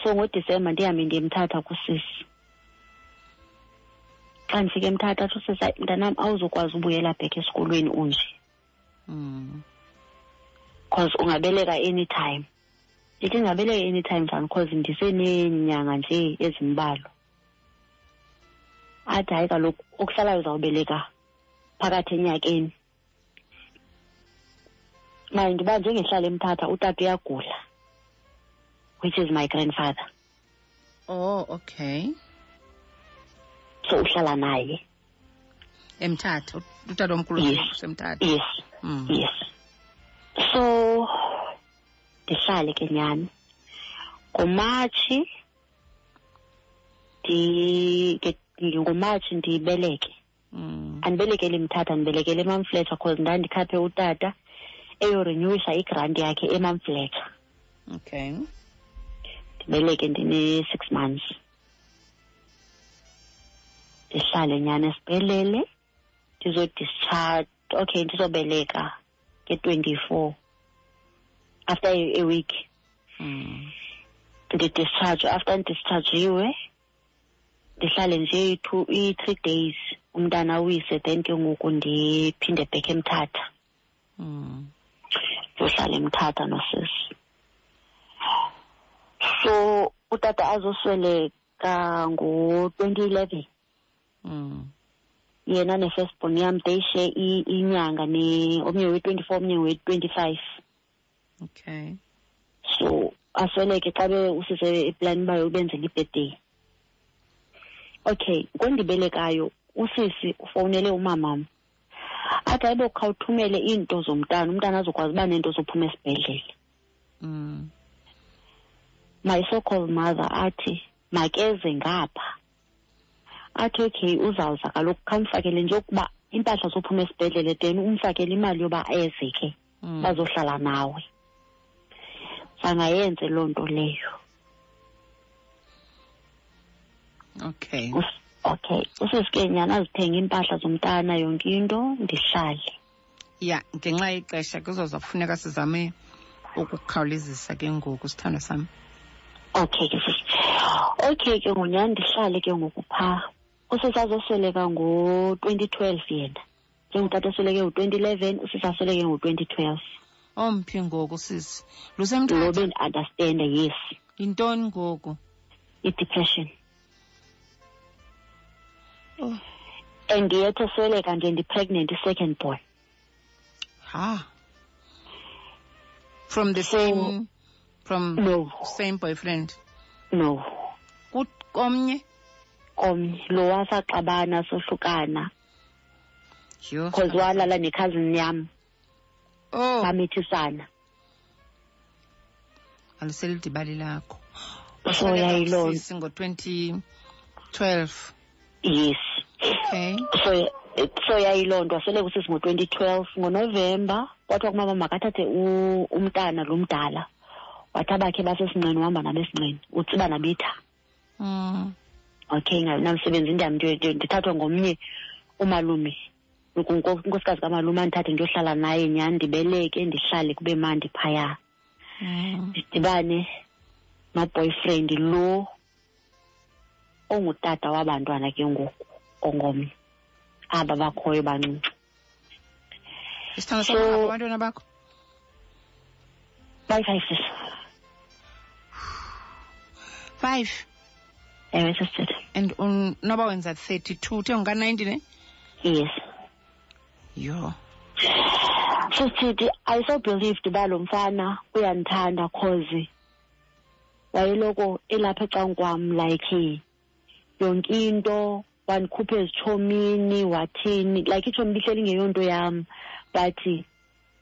so ngodisemba ndihambe ndiyemthatha kusisi xa ndifike emthatha atsho sisa mntanam awuzokwazi ubuyela back esikolweni unje mm. cause ungabeleka anytime Ndikhe ngabeleka anytime njani because ndiseneenyanga nje ezimbalwa. Athi hayi kaloku okuhlalayo uzawubeleka phakathi enyakeni. Manje ndiba njengehlala emthatha utata uyagula which is my grandfather. oh okay so uhlala naye emthatha utata omkhulu semthatha yes mm. yes so ndihlale ke nyani ngomatshi ngomatshi ndibeleke mm. andibelekeli mthatha ndibelekele emamfletsha cause ndandikhaphe utata eyorenyuwisa igranti yakhe emamfletsha okay ndibeleke ndine-six months ndihlale nyana esibhelele ndizodischarge okay ndizobeleka nge-twenty-four after a, a week mm. ndidischarge after ndidischargiwe ndihlale nje i-two i-three days umntana awise then ke ngoku ndiphinde back emthatha mm. ndiyohlala emthatha nosisi so utata azosweleka ngo-twenty eleven mm. yena ne-first born yam they share inyanga omnye we-twenty four omnye we-twenty five okay so asweleke xa usise iplani uba yokubenzela ibirthday okay ngondibelekayo usisi ufowunele umamam athi ayibo khawuthumele iinto zomntana umntana azokwazi uba nento zophuma esibhedlele mm. my so called mother athi makeze ngapha athi okay uzawuza kaloku khamfakele nje ukuba impahla zophuma esibhedlele then umfakele imali yoba eze ke mm. bazohlala nawe sangayenze loo nto leyo okay okay usesikenyana azithenge iimpahla zomntana yonke into ndihlale ya ngenxa yexesha kuzoza kufuneka sizame ukukhawulezisa ke ngoku sithando sam okay ke sisi okay ke ngonyani ndihlale ke ngoku phaa usisazosweleka ngo-twenty twelve yena njengotata osweleke ngo-twenty eleven usisasweleke ngo-twenty twelve omphi ngoku sisi lusemthatha lo bendiunderstande yes yintoni ngoku i-depression oh. and yet esweleka nje ndi-pregnant i-second born ha from the so, same from no same boyfriend no komnye komnye lo wasaxabana sohlukana because walala nekhazini yam oh. bamithisana aliselidibali lakho soya yiloo nto ngo-2012 yes okay so so yayiloo nto asele kusisi ngo-twenty twelve ngonovemba kwathiwa kumama makathathe umntana lo mdala wathi abakhe basesinqeni uhamba nabesinqeni utsiba nabitha mm. okay namsebenzi ndiham ndithathwa ngomnye umalume unkosikazi kamalume andithathe ndiyohlala naye nyhani ndibeleke ndihlale kube mandi phaya mm. ndidibane noboyfriend lo ongutata wabantwana ke ngoku ongomnye aba bakhoyo bancinci Están haciendo so, algo, Mario Nabaco. Five houses. Five. Ewe, sasithetha. And un, noba wenza 32, uthe unga 90 ne? Yes. Yho. Sisithi, I so believed uba lo mfana uyandithanda cause wayeloko elapha ecankwam like yonke into wandikhupha ezitshomini wathini like itshomi lihleli ngeyonto yam but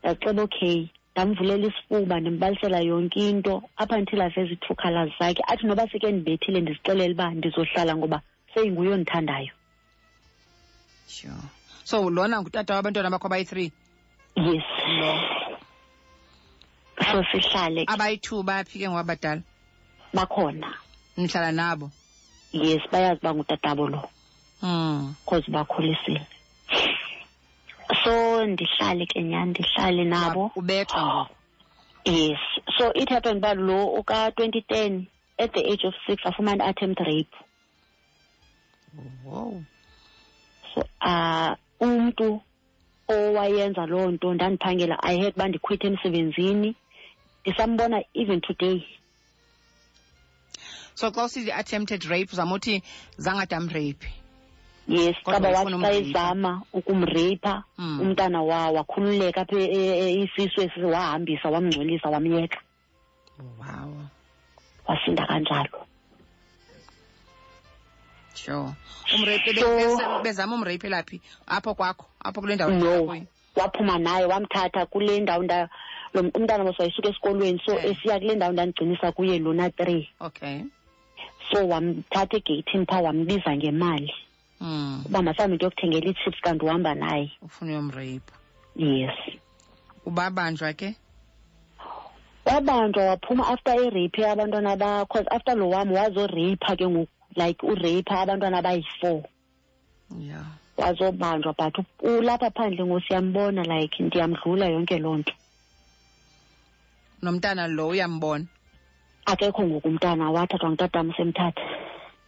ndaxeba okay ndamvulela isifuba ndimbalisela yonke into up until aveza i-true colours zakhe athi noba seke ndibethile ndizixelele uba ndizohlala ngoba seyinguye ondithandayo sure so lona ngutata wabantwana bakho abayi-three yes lo so sihlale abayi-two baphi ke ngowabadala bakhona nihlala nabo yes bayazi uba ngutatabo lo because hmm. bakhulisile so ndihlale ke nyhani ndihlale nabo ubethwa ngoku yes so it happened uba lo uka-twenty ten at the age of six afumana i-attempt rape wow so uh umntu owayenza loo nto ndandiphangela i had uba ndikhwithe emsebenzini ndisambona even today so xa usithi attempted rape uzama uthi zangadam rape yes qaba wathi xa ezama ukumreyipha hmm. umntana wawo wakhululeka apha e, e, e, isisu esi wahambisa wamngcolisa wamyeka wow wasinda kanjalo sure umrape bezama umrape laphi apho kwakho apho kule ndawo no waphuma naye wamthatha kule ndawo ndayo lo umntana mos wayisuka esikolweni so eh. esiya kule ndawo ndandigcinisa kuye lona three okay so wamthatha egeyithini phaa wambiza ngemali mm. uba masihambe ndiyokuthengela ii-chips kanti uhamba naye ufuna uyomreyipha yes ubabanjwa ke wabanjwa waphuma after ireyiphe abantwana ba cause after lo wam wazoreyipha ke ngoku like ureyipha abantwana abayi-four yeah wazobanjwa but ulapha phandle ngosiyambona like ndiyamdlula yonke loo nto nomntana lo uyambona akekho ngoku umntana wathathwa ngutata wam semthatha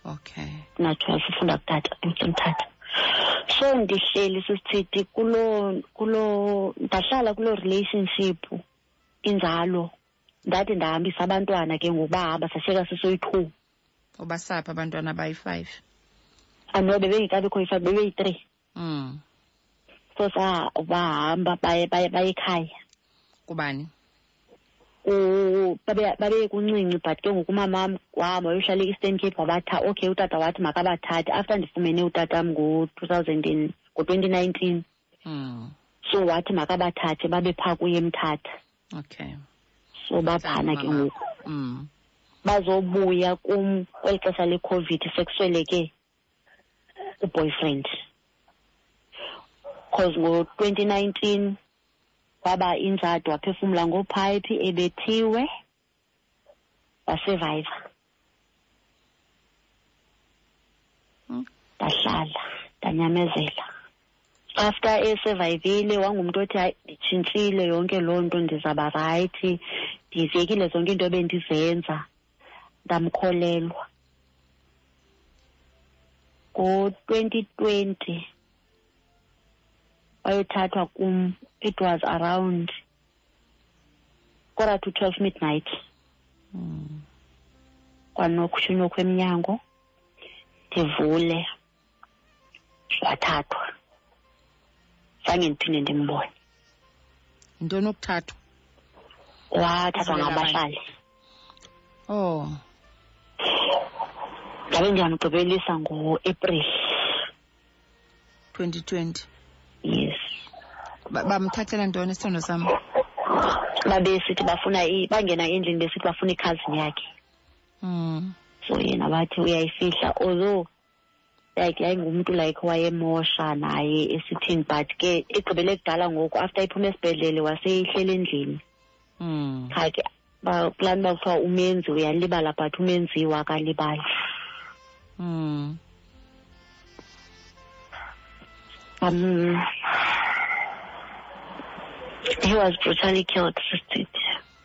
okay natural sifunda kutata emsemthatha so ndihleli sisichithi kulo kulo ndahlala kuloo relationship injalo ndade ndahambisa abantwana ke ngokuba hamba sashiyeka sisoyi-two ubasaphi abantwana abayi-five anobe bengekabikho yi-five bebeyi-three mm. so sa bahamba baye baye baye ekhaya kubani babe kuncinci but ke ngoku umamam wahamba wayohlala e-eastern cape wabatha okay utata wathi makabathathe after ndifumene utatam ngo-two thousand and ngo-twenty nineteen hmm. so wathi makabathathe babe phaa kuye emthatha okay so baphana ke ngoku hmm. bazobuya kum kweli xesha lecovid sekusweleke uboyfriend because ngo-twenty nineteen waba intsadi waphefumla ngoophayiphi ebethiwe wasurviva hmm. ndahlala ndanyamezela after esurvivile wangumntu othi hayi nditshintshile yonke loo nto ndizaba rayithi ndiziyekile zonke into ebendizenza ndamkholelwa ngo-twenty twenty wayothathwa kum it was around quarter to twelve midnight mm. kwanokhu emnyango ndivule wathathwa zange ndiphinde ndimbone yintoni ukuthathwa wathathwa ngabahlali oh ndabe ndiyamgqibelisa ngoapril twenty twenty yes bamthathela ntoni isithondo sam babesithi bafuna bangena endlini besithi bafuna ikhazini yakhe mm. so yena bathi uyayifihla although like yayingumntu like wayemosha naye esithini but ke egqibele kudala ngoku after iphuma esibhedlele waseyihleli endlini mm. qha ke kulaa nto uba kuthiwa umenzi uyalibala but umenziwa akalibali mm. um, he was brutally killed, sister.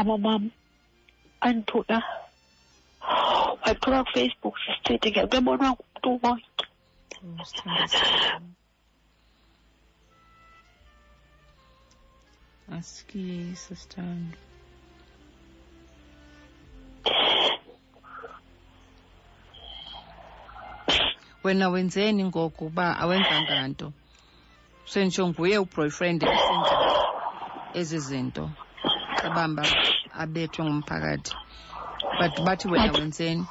amamam andithuka wathuka kufacebook sisithethi ngento ebonwa ngumntu wonke aski sisithando wena wenzeni ngoku uba awenzanga nto sentsho nguye uboyfriend esenza ezi zinto abamba abethwe ngumphakathi but bathi wena wenzeni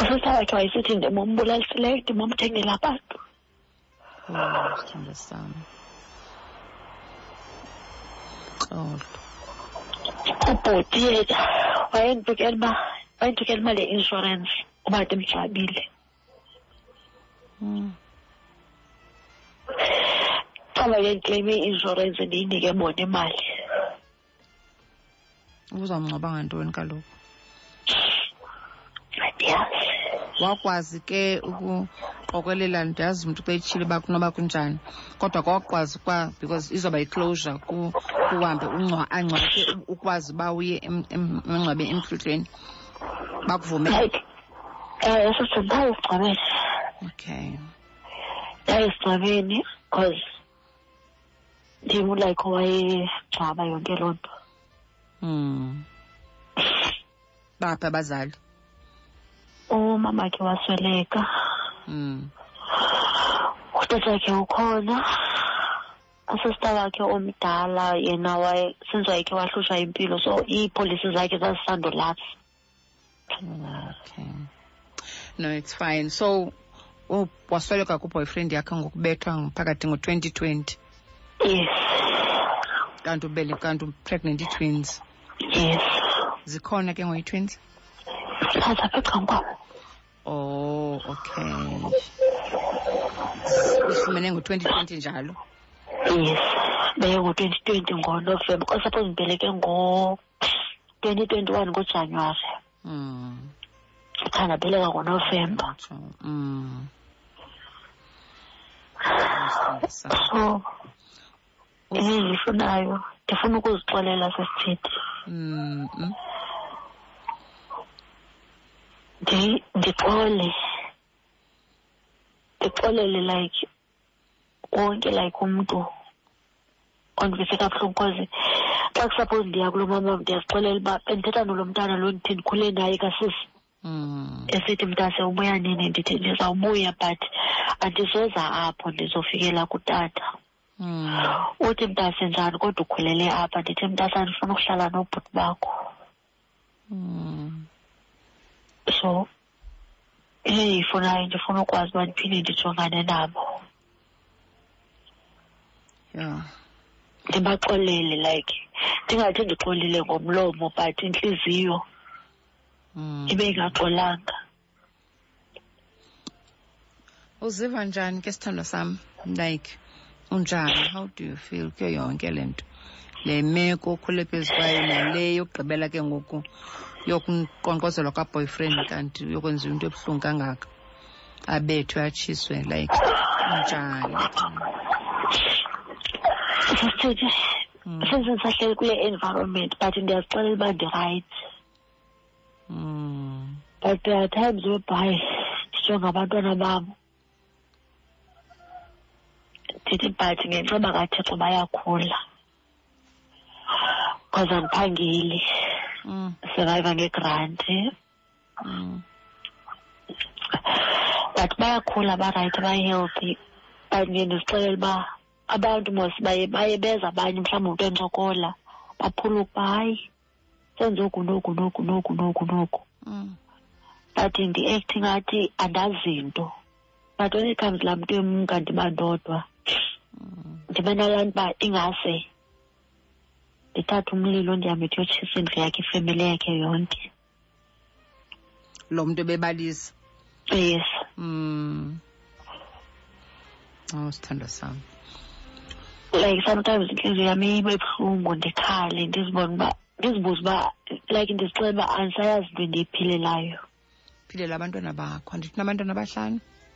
usisawethu wayesithi ndimombulalisileyo ndimomthengela abantu oh, sithando sam xolo ubhoti yena wayendibukela uba wayendibukela imali ye-inshorensi uba ndimgcwabile Mm. Qala ke ndikleyime i-inshorensi ndiyinike bona imali. Ubuzamngcwaba ngantoni kaloku? Ndiyazi. Wakwazi ke ukuqokelela ndiyazi umntu xa etshile uba kunoba kunjani kodwa kwakwazi kwa because izoba yi-closure kuhambe angcwabe ukwazi uba uye emngcwabe emhluhlweni bakuvumele Eh, yasitsho ndayesingcwabeni okay ndayesingcwabeni because ndim like owayegcwaba yonke loo nto mm. baphi abazali umamakhe wasweleka mm. utatakhe ukhona usista wakhe omdala yena since wayekhe wahlutshwa impilo so iipolisi zakhe zazisandolapha okay no it's fine so oh, wasweleka kuboyfriend yakhe ngokubethwa phakathi ngo-twenty twenty yes kanti ubele kanti upregnant ii-twins yes zikhona ke ngoyi-twins phaza apha egcankwabo oh okay ufumene ngo-twenty twenty njalo yes beye ngo-twenty twenty ngonovemba kwasaphozibeleke ngo 2021 ngojanuwari mm. khandaphileka ngonovemba mm. so ezifunayo ndifuna ukuzixolela sesithithi mm -mm. ndixole ndixolele like konke like umntu ondivise kabuhlungu because xa kusaphose ndiya kulo mama ndiyazixelela uba bendithetha nolo mntana lo ndithi ndikhule naye kasisi mm. esithi mntase ubuya nini ndithi ndizawubuya but andizoza apho ndizofikela kutata mm. uthi mntase njani kodwa ukhulele apha ndithi mntase andifuna ukuhlala nobhuti bakho Mm. so eyifunayo ndifuna ukwazi uba ndiphinde ndijongane nabo yeah. ndibaxolele like ndingathi ndixolile ngomlomo but intliziyo mm. ibe ingaxolanga uziva njani ke sithando sam like unjani how do you feel kuyo yonke le nto le meko okhule phezu kwayo nale yokugqibela ke ngoku yokuqonqozelwa kwaboyfriend kanti yokwenziwa into ebuhlungu kangaka abethwe atshiswe like unjani sasithe mm. senze sahleli kule environment but ndiyazixelela uba ndirayithi Mm. But there are times whereby ndijonga abantwana bam ndithi but ngenceba kathixo bayakhula because andiphangeli mm. survive ngegranti mm. but bayakhula barayithi bahealthy but ndiye ndizixelele uba abantu mos baye baye beza abanye mhlawumbi umntu encokola baphula ukuba hayi senze oku noku noku noku noku noku mm. but ndi-act ngathi andazi nto but when it comes laa mntu emka ndiba ndodwa mm. ndibe nalaa nto uba ingase ndithathe umlilo ndihambe ndiyotshisa indlu yakhe ifemeli yakhe yonke lo mntu ebebalisa yes mm oh sithando sam like sometimes intliziyo yam ibe buhlungu ndikhale ndizibone uba ndizibuze uba like ndizixela uba andisayazi into endiyiphilelayo philela abantwana bakho andithi nabantwana abahlanu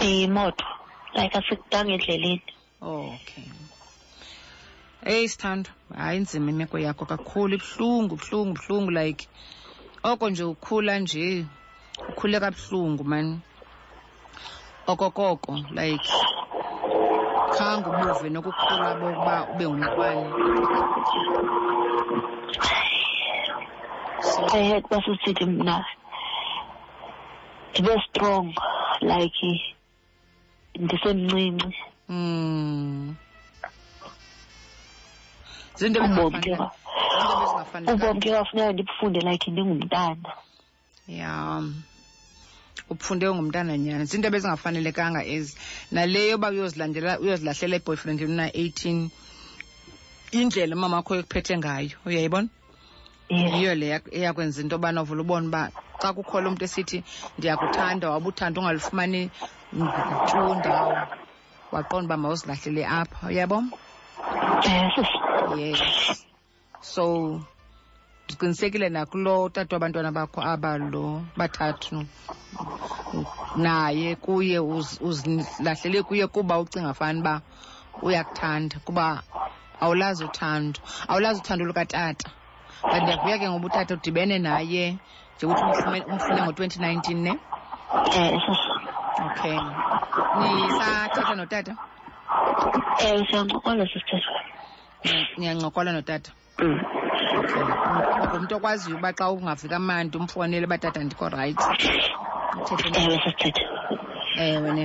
imoto like asikudanga endleleni oh, okay eyi sithando hayi nzima imeko yakho kakhulu ibuhlungu buhlungu buhlungu like oko nje ukhula nje ukhule kabuhlungu mani okokoko like khange ubuve nokukhula bokuba ube ngumntwana I had was a city now. ndibe strong like ndisemncinci mm. ubomi ke kwafuneka ndibufunde like ndingumntana ya ubufunde ungumntana nyana ziinto ebezingafanelekanga ezi nale yoba uyozilandela uyozilahlela eboyfriend una-eighteen indlela umama wakho ekuphethe ngayo uyayibona yiyo le eyakwenza into yobana uvula ubona uba xa kukho lo mntu esithi ndiyakuthanda wabuthanda ungalufumani ntu ndawo waqonda uba mawuzilahlele apha uyabo yes so ndiqinisekile nakulo tata wabantwana bakho aba lo bathathu naye kuye uzilahlele kuye kuba ucinga fani uba uyakuthanda kuba awulazi uthando awulazi uthando lukatata but ndiyavuya ke ngoba utata udibene naye nje ukuthi umfune ngo-twenty nineteen ne eh, okay nisathetha notata um siyancokola sisithetha niyancokola notata mm. ngumntu okwaziyo uba xa ungavi kamandi umfonele uba tata ndikho rayithi ewe sasithethe ewe ne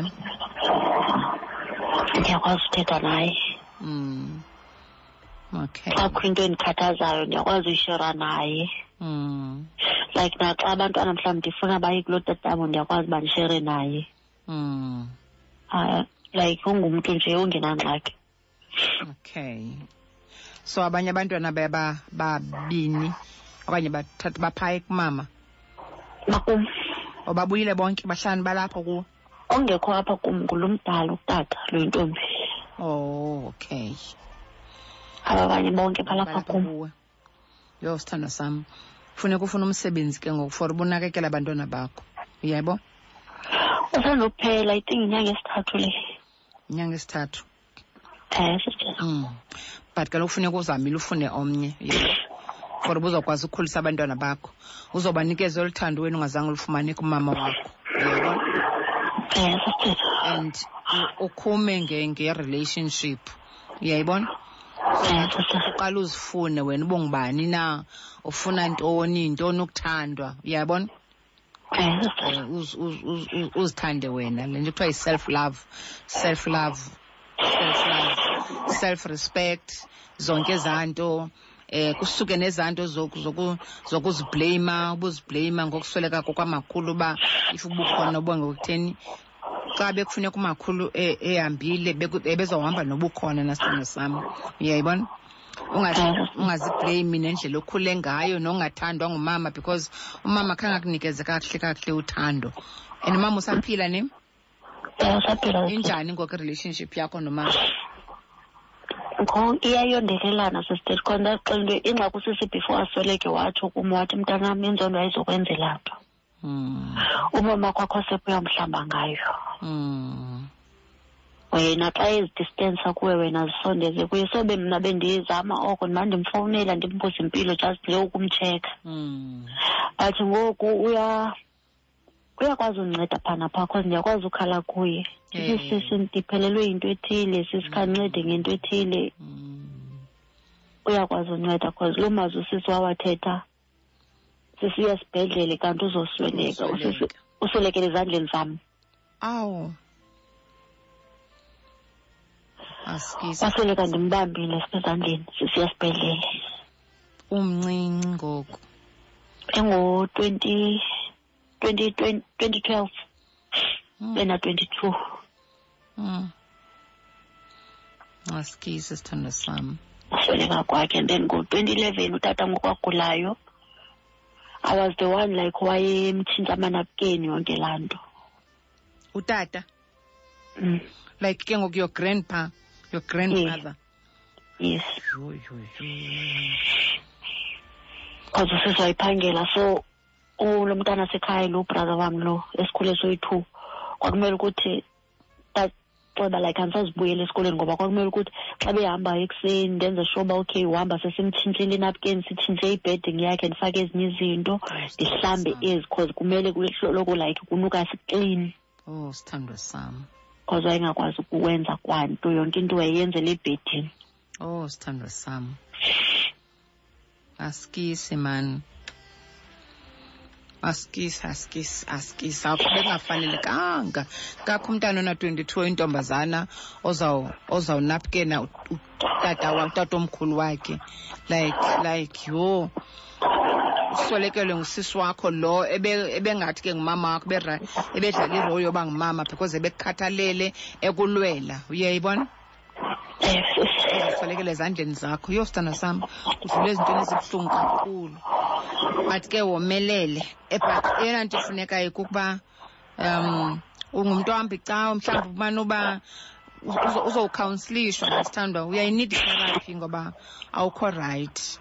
ndiyakwazi uthetha naye mm. okay xa kukho into endikhathazayo ndiyakwazi uyishera naye mm. like naxa abantwana mhlawumbi ndifuna baye kuloo tatabo ndiyakwazi uba ndishere naye mm. uh, like ungumntu nje ongenangxaki okay so abanye abantwana beba babini okanye bathatha baphaye kumama makum obabuyile bonke bahlanu balapho kuwo ongekho apha kum ngulo mdala utata lwentombi oh okay aba banye bonke balapha kum yho sithando sam funeka ufuna umsebenzi ke ngoku for ubunakekela abantwana bakho uyaybo usandokuphela i think inyanga esithathu le inyanga esithathu eh, mm. but kaloku kufuneka uzamile ufune omnye for uba uzokwazi ukukhulisa abantwana bakho uzobanikeza olu thando wena ungazange ulufumane kumama wakho eh, and ukhume nge-relationship uyayibona uqala uzifune wena ubongubani na ufuna ntoni ntoni ukuthandwa uyayibona uzithande wena le nto kuthiwa yi-self love self love self love self respect zonke ezaa nto eh kusuke nezanto zokuzibleyima ubuzibleyima ngokusweleka kokwamakhulu uba if ubukhona ubongokutheni xa bekufuneka umakhulu e, ehambile ebezohamba nobukhona nasithando sam uyayibona ungazibleyimi nendlela okhule ngayo nongathandwa ngumama because umama khange akunikeze kakuhle kakuhle uthando and umama usaphila ne injani ngoku relationship yakho nomama iyayondelelana sister khona ndaxela into ingxaki usisi before asweleke watsho kum wathi mntanam inzondo ayizokwenzelapha mm. umama kwakho sepuyamhlamba ngayo mm. wena xa ezidistensa kuwe wena zisondeze kuye so be mna bendiyizama oko ndimane ndimfowunela ndimbuza impilo just le ukumtsheka mm. but ngoku uya uyakwazi undinceda phana phaa cause ndiyakwazi ukhala kuye sisisi ndiphelelwe yinto ethile sisikhancede ngento ethile uyakwazi unceda cause loo mazwi usisi wawathetha sisiya esibhedlele kanti uzosweleka uswelekele ezandleni zam awu wasweleka ndimbambile sisezandleni sisiya esibhedlele umncinci ngoku engo-twenty 2012 mm. bena 22 mm. asikise sithando sam usweleka kwakhe and then ngo-2011 utata ngokwagulayo i was the one like wayemtshintsha amanapukeni yonke laa nto utata mm. like ke ngoku your grandpa your grandmother yes because usisi wayiphangela so ulo mntana sekhaya lo brother wam lo esikhule soyi-two kwakumele ukuthi ceba like andisazibuyela esikoleni ngoba kwakumele ukuthi xa behamba ekuseni ndenze sure uba okay uhamba sesimtshintshile inapkeni sitshintshe ibeding yakhe ndifake ezinye izinto ndihlambe ezi cause kumele kuloko like kunuka siklini oh sithandwa sam cause wayengakwazi ukuwenza kwanto yonke into wayeyenzela ebhedini oh sithandwa sam askisi man askisi askisi askisi akho bekungafanelekanga kakho umntana ona-22 intombazana ozawunapkena utata utata omkhulu wakhe like like yho uswelekelwe ngusisi wakho lo ebengathi ke ngumama wakho ebedlala irole yoba ngumama because ebekukhathalele ekulwela uyayibona ubalekele ezandleni zakho yho sithando sam kudlula ezintweni ezibuhlungu kakhulu but ke womelele but eyona nto ifunekayo kukuba um ungumntu ohambi cawo mhlawumbi ubani uba uzowukhawnsilishwa nasithandwa uyayinida itherapy ngoba awukho rayithi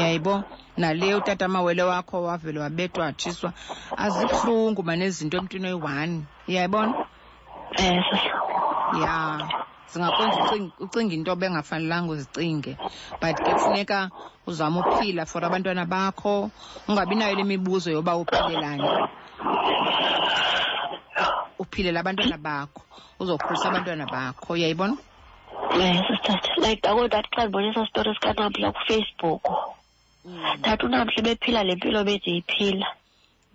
yayibo nale utata amawele wakho wavele wabethwa atshiswa azibuhlungu manezinto emntwini oyi-one yayibona Eh, ya zingakwenza ucinga ucinga into bengafanelanga uzicinge but ke kufuneka uzame uphila for abantwana bakho ungabi nayo le mibuzo yoba uphilelani uphilela abantwana bakho uzokhulisa abantwana bakho uyayibona yes sithatha like akodat xa ndibonisa story sikanamhla kufacebook mm. thatha unamhla bephila le mpilo bendiyiphila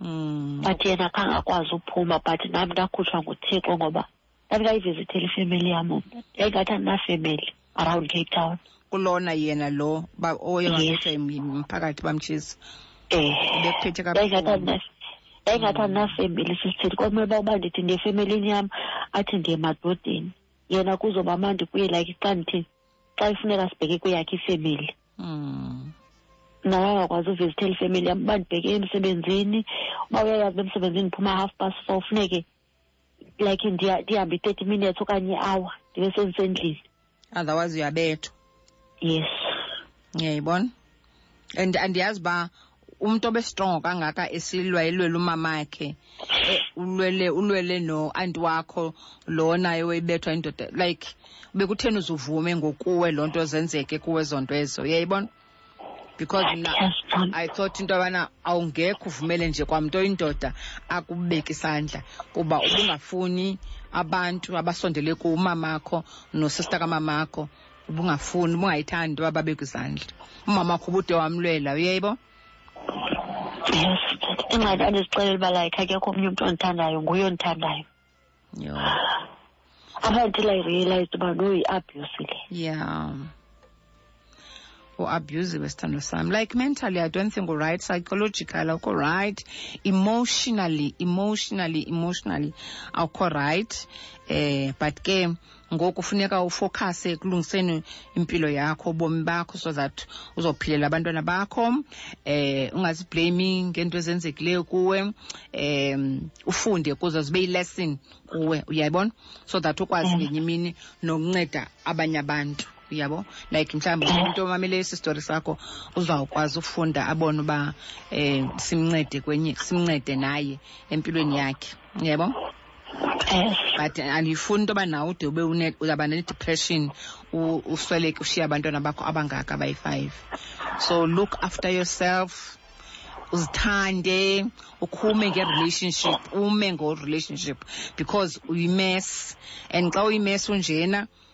mm. but yena khange akwazi uphuma but nam ndakhutshwa nguthixo ngoba ndandikayivizithela ifemeli yam mna yayingathi andinafemeli around cape town kulona yena lo oye wangisa mphakathi bamtshisa um bekuphethe kabuhlungu yayingathi andinafemeli sisithethi komele uba uba ndithi ndiye efemelini yam athi ndiye emadodeni yena kuzoba mandi kuye like xa ndithini xa ifuneka sibheke kweyakhe ifemeli mm. nam angakwazi uvizithela ifemeli yam uba ndibheke emsebenzini uba uyayazi uba emsebenzini ndiphuma half past four funeke like ndihambe i-thirty minutes okanye i-hour ndibe sendisendlini otherwise uyabethwa yes ngiyayibona and andiyazi uba umntu obestrongo kangaka esilwa elwela umamakhe eh, ulwele ulwele noanti wakho lo naye wayibethwa indoda like bekutheni uzuvume ngokuwe loo nto zenzeke kuwe ezo nto ezo uyayibona because mna i thought into yobana awungekho uvumele nje kwamntu oyindoda akubeke isandla kuba ubungafuni abantu abasondele kumamakho nosista kamamakho ubungafuni ubungayithandi uba babe kwizandla umama wakho ubude wamlwela uyeyibo yes ingxaki andizixelela uba like akekho omnye umntu ondithandayo nguye ondithandayo yho up until i realized uba no yi-abuse le yeah uabusiwe sithando sam like mentally i don't think uright psychological awukho right emotionally emotionally emotionally awukho right eh but ke ngoku funeka ufocuse ekulungiseni impilo yakho ubomi bakho so that uzophilela abantwana bakho eh ungaziblame ngento ezenzekileyo kuwe um ufunde kuze zibe yilesson kuwe uyayibona so that ukwazi mm. ngenye imini nokunceda abanye abantu uyabo like mhlawumbi oh. umntu omamele esi story sakho uzawukwazi ufunda abone uba um simncede kwenye simncede naye empilweni yakhe uyabo eh. but andiyifuni into yoba nawe ude ube uzaba ne-depression usweleke ushiye abantwana bakho abangaka bayi-five so look after yourself uzithande ukhume nge-relationship ume ngo-relationship because uyimess and xa uyimess unjena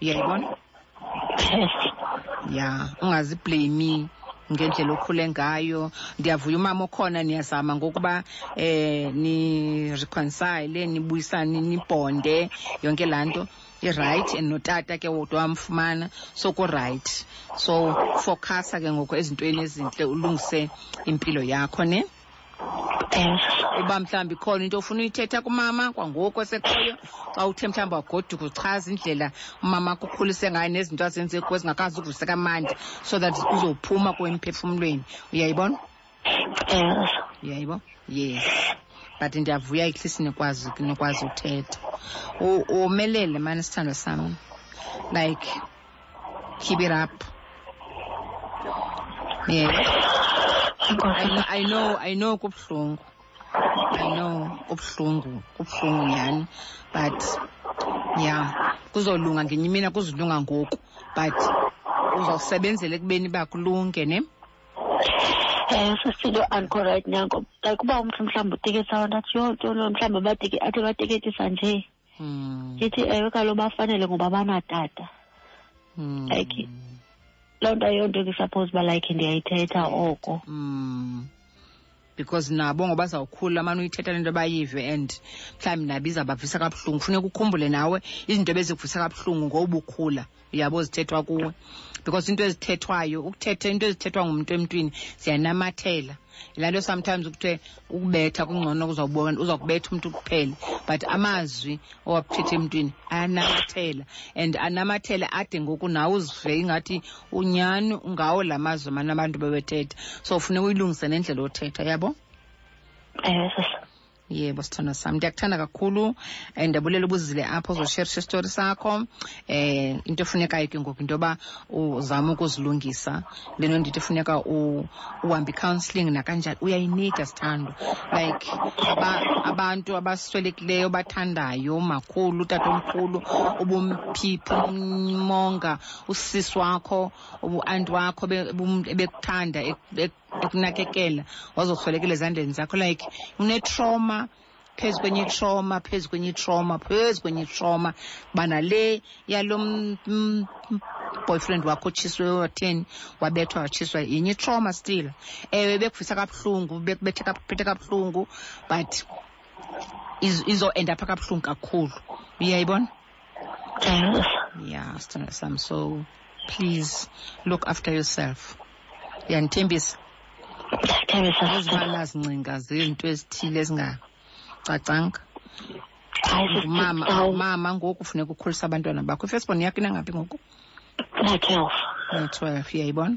uyayibona ya ungaziblami ngendlela okhule ngayo ndiyavuya umama okhona niyazama ngokuba eh ni-reconcile nibuyisane nibhonde yonke laa nto irayithi and notata ke wodwa wamfumana so kurayithi so focasa ke ngoku ezintweni ezintle ulungise impilo yakho ne uba mhlawumbi ikhona into ofuna uyithetha kumama kwangoku esekhoyo xa uthe mhlawumbi wagoduka uchaza indlela umama akukhulise ngayo nezinto azenze kuwe ezingakwazi ukuvuse kamandi so that uzophuma kuwe emphefumlweni uyayibona yes uyayibo yes but ndiyavuya ihlisi nikwazi nikwazi uthetha umelele mani sithandwa sam like keep it up yeah I, I know i know kubuhlungu i know kubuhlungu kubuhlungu nyhani but yeah kuzolunga ngenye imini akuzilunga ngoku but uzawusebenzela ekubeni uba kulunge ne um sisilo andikho right nyango like uba umntu mhlawumbi utekisa abantu athi yho nto lo mhlawumbi abateke athi bateketisa nje hmm. ndithi ewe kaloku bafanele ngoba banatata hmm. like loo nto ayonto ndisaphoze uba like ndiyayithetha oko hmm. because nabo ngoba zawukhula amane uyithetha lento bayive and mhlawumbi nabiza bavisa kabuhlungu funeka ukhumbule nawe izinto ebezikuvisa kabuhlungu ngoba ukhula yabo zithethwa kuwe because into ezithethwayo ukuthetha into ezithethwa ngumntu emntwini ziyanamathela yilaa nto sometimes kuthiwe ukubetha kungcono kuzawubona uzawukubetha umntu kuphele but amazwi owakuthetha emntwini ayanamathela and anamathele ade ngoku nawe uzive ingathi unyani ngawo la mazwi mani abantu bebethetha so funeka uyilungise nendlela othetha yabo um yebo sithandwa sam ndiyakuthanda kakhulu um eh, ndiyabulela ubuzile apho uzosherisha isitori sakho um into efunekayo ke ngoku into yoba uzame ukuzilungisa le nto ndithi funeka uhambe i-counselling nakanjani uyayinida sithandwa like aba, abantu abaswelekileyo bathandayo makhulu utatomkhulu ubumphiphi umonga usisi wakho ubuanti wakho ebekuthanda ukunakekela wazokuswelekela ezandleni zakho like unetroma phezu kwenye itroma phezu kwenye itroma phezu kwenye itroma bana le yalo boyfriend wakho otshiswe watheni wabethwa watshiswa yenye itroma still ewe bekuvisa kabuhlungu bekubethe kaphethe kabuhlungu but izoenda pha kabuhlungu kakhulu uyayibona Yes. Yeah, Sithanda Sam. So please look after yourself. Yeah, and Timbis. Uzibala zincinga zinto ezithile ezingacacanga. Mama, oh. mama ngoku funeka ukhulisa abantwana bakho. Ifirstborn yakho inangaphi ngoku? Na-12. Na-12, uyayibona?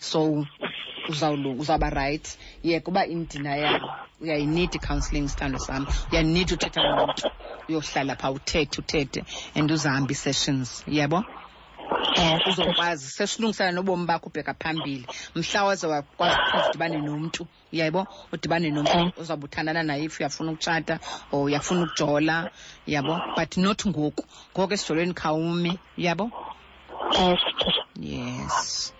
so uzawulunga uzawuba rayithi yeka uba indina yabo uyayinida i-counselling isithando sam uyanida uthetha nomntu uyohlala phaa uthethe uthethe and uzihambe ii-sessions yebo eh, uzokwazi sesilungisana nobomi bakho ubheka phambili mhla waze wakwazi ukudibane nomntu yaybo udibane nomntu eh. ozawube uthandana naye if uyafuna ukutshata or uyafuna ukujola yabo but not ngoku ngoku esijolweni khawume yabo eh, yes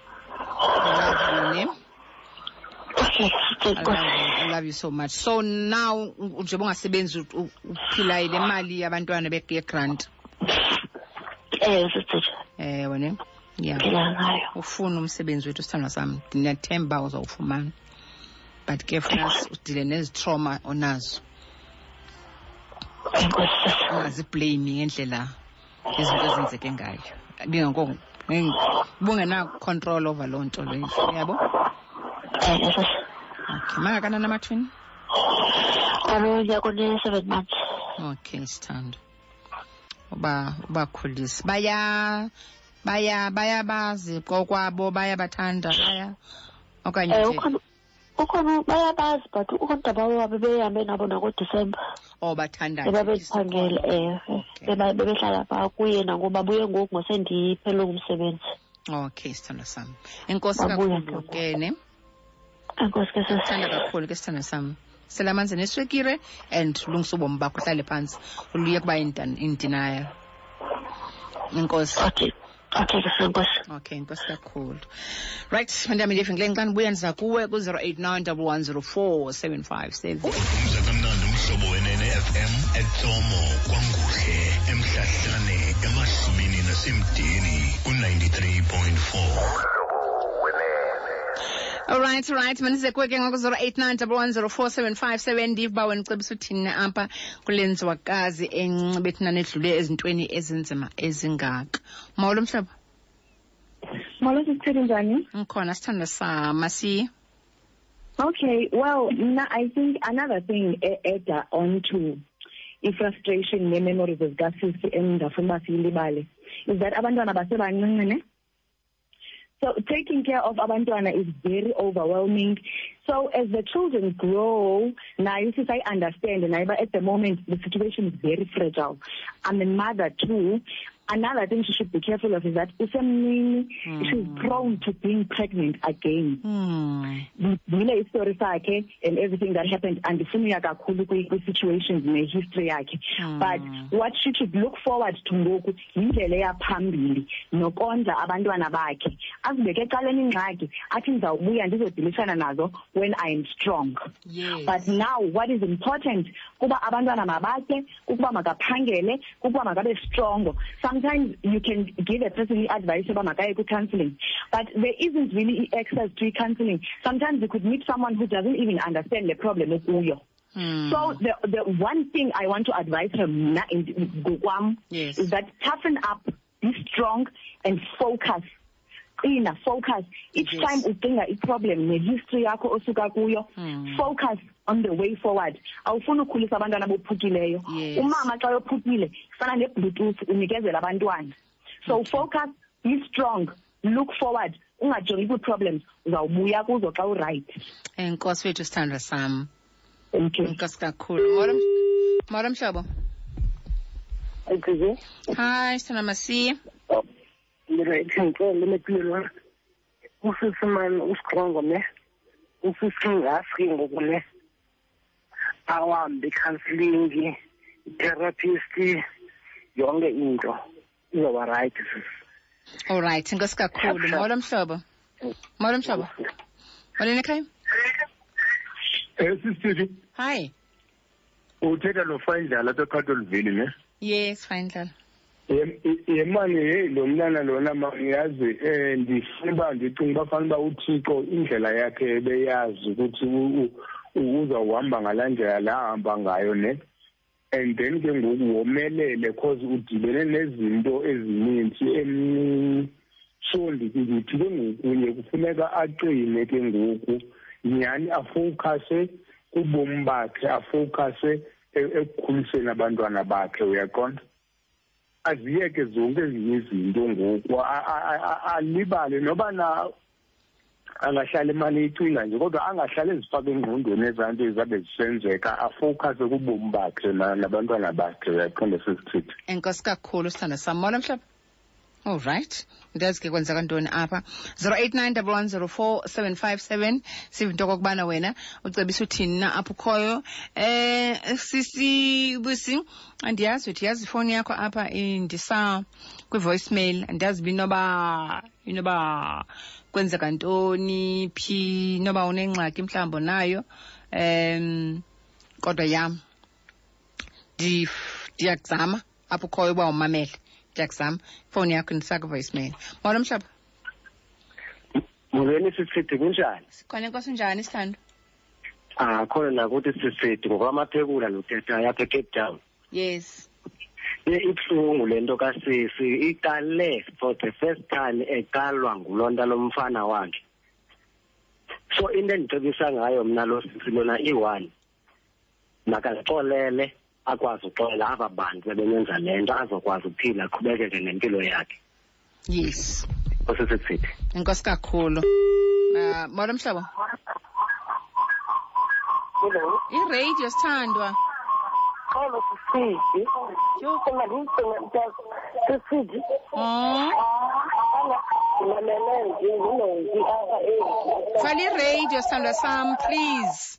I love you so much. So now njengoba ungasebenzi uphila ile mali yabantwana begrant. Eh, sister. Eh, wena. yeah. phila ngayo ufuna umsebenzi wethu sithandwa sam ndiyathemba uba uzawufumana but ke funas udile nezitrauma onazo ungaziblame ngendlela izinto ezenzeke ngayo bingakoko bungenacontrol over loo nto leyo uyabo okay mangakanani amathwini alo nyaka one-seven months okay sithando uba ubakhulise baya baya bayabazi kokwabo bayabathanda baya okanye eh, ukhona bayabazi but ukhona wabo bebehambe nabo nakodisemba oh bathandayo bebeziphangela eh, ewe bebehlala pha kuye nangoba buye ngoku ngosendiphele ngumsebenzi okay sithando sami enkosi kakhulu ke ne sithanda kakhulu ke sithanda sam sela amanzi neswekire and lungisa ubomi bakho uhlale phantsi luye kuba indenial inkosi okay okay nkosi okay nkosi kakhulu right mandiyami ndive ngile nxa ndibuya ndiza kuwe ku-089 1104 75 seven umdla kamnandi umhlobo wenenfm etsomo kwanguhle emhlahlane emashumini nasemdeni ku-93.4 Alright, alright. Manize kuwe ke ngoku 0891104757 ndiba wena ucebisa uthini apha kule nzwakazi encebethina nedlule ezintweni ezinzima ezingaka. Mawolo mhlaba. Molo sithini njani? Ngikhona sithanda sama si. Okay, well, I think another thing eda on to i-frustration nee-memories zikasisi endingafuna uba siyilibale is that abantwana basebancinci ne so taking care of abantwana is very overwhelming so as the children grow now you see, I understand, now, but at the moment the situation is very fragile. I'm a mother too. Another thing she should be careful of is that usemnini mm. she's prone to being pregnant again. Hmm. Ngile mm. story sakhe and everything that happened andifuni kakhulu kwi-situations ne-history hmm. But what she should look forward to the ngoku yindlela eya phambili nokondla abantwana bakhe azibeke ecaleni ingxaki athi ndizawubuya ndizodilishana nazo when i am strong yes. but now what is important kuba abantwana mabatye kukuba makaphangele kukuba makabe strongo sometimes you can give a person i-advice yoba makaye kwi-counselling but there isn't really i-access to i-counselling sometimes you could meet someone who doesn't even understand le problem okuyo Mm. So the, the one thing I want to advise her mna ngokwam yes. is that toughen up, be strong and focus. Ina, focus. Each yes. time ucinga i-problem ne-history yakho osuka kuyo, mm. focus on the way forward awufuni ukhulisa abantwana bophukileyo yes. umama xa yophukile fana nebluetooth unikezela abantwana so okay. focus be strong look forward ungajongi kwii-problems uzawubuya kuzo xa urayithi enkosi eh, wethu sithandwa sam enkosi kakhulu molo mhlobo Ekuze. Hi, sana masiye. Oh, mina ngicela lemekulelwa. Usisi mani usiqongo ne. Usisi ngaski ngoku ne. Awambe counseling, therapist, yonke into. izoba right all right inkosi kakhulu molo mhlobo molo mhlobo molweni ekhaya eh, sisitiki hayi uthetha nofayindlala apha ekhatolivili ne yes fayindlala yemani heyi lo mntana lona mangiyazi um eh, ndifuna uba ndicinga uba fanele uba uthixo indlela yakhe ebeyazi ukuthi uzawuhamba ngalaa ndlela la hamba ngayo ne and then ke ngoku womelele cause udibene nezinto ezininzi emncinci so ndithi ke ngokunye kufuneka aqine ke ngoku nyhani afowukhase kubomi bakhe afowukhase e-, ekukhuliseni abantwana bakhe uyaqonda aziyeke zonke ezinye izinto ngoku alibale noba na angahlala imali icinga nje kodwa angahlala ezifaka engqondweni ezaa nto ezabe zisenzeka afowukhase kubomi bakhe nabantwana bakhe yaqonda sesithithi enkosi kakhulu sithanda sam molo mhlaba all right ndazi ke kwenzeka ntoni apha 0891104757 sive into okokubana wena ucebisa uthini na apho ukhoyo eh sisi busi andiyazi uthi yazi ifowuni yakho apha ndisa kwi-voicemail andiyazi uba inoba inoba kwenzeka ntoni phi inoba unengxaki mhlawumbi nayo um kodwa yam ndiyakuzama apho ukhoyo uba umamele jack sam fowuni yakho ndisakuvoice mail molo mhlobo molweni sisithi kunjani sikhona enkosi unjani isithando ah khona nakuthi sisithi ngokwamaphekula noteta yapha ecape town yes ibuhlungu le nto kasisi iqale for the first time eqalwa ngulonta lomfana wakhe so into endicebisa ngayo mna lo sisi lona iyi-one makazixolele akwazi uxolela aba bantu bebenenza le nto azokwazi ukuphila aqhubekeke nempilo yakhe yes osisisithi enkosi kakhulu uh, molo mhlobo iradio sithandwa xolo sisidi sisidi fala iradio sithandwa sam please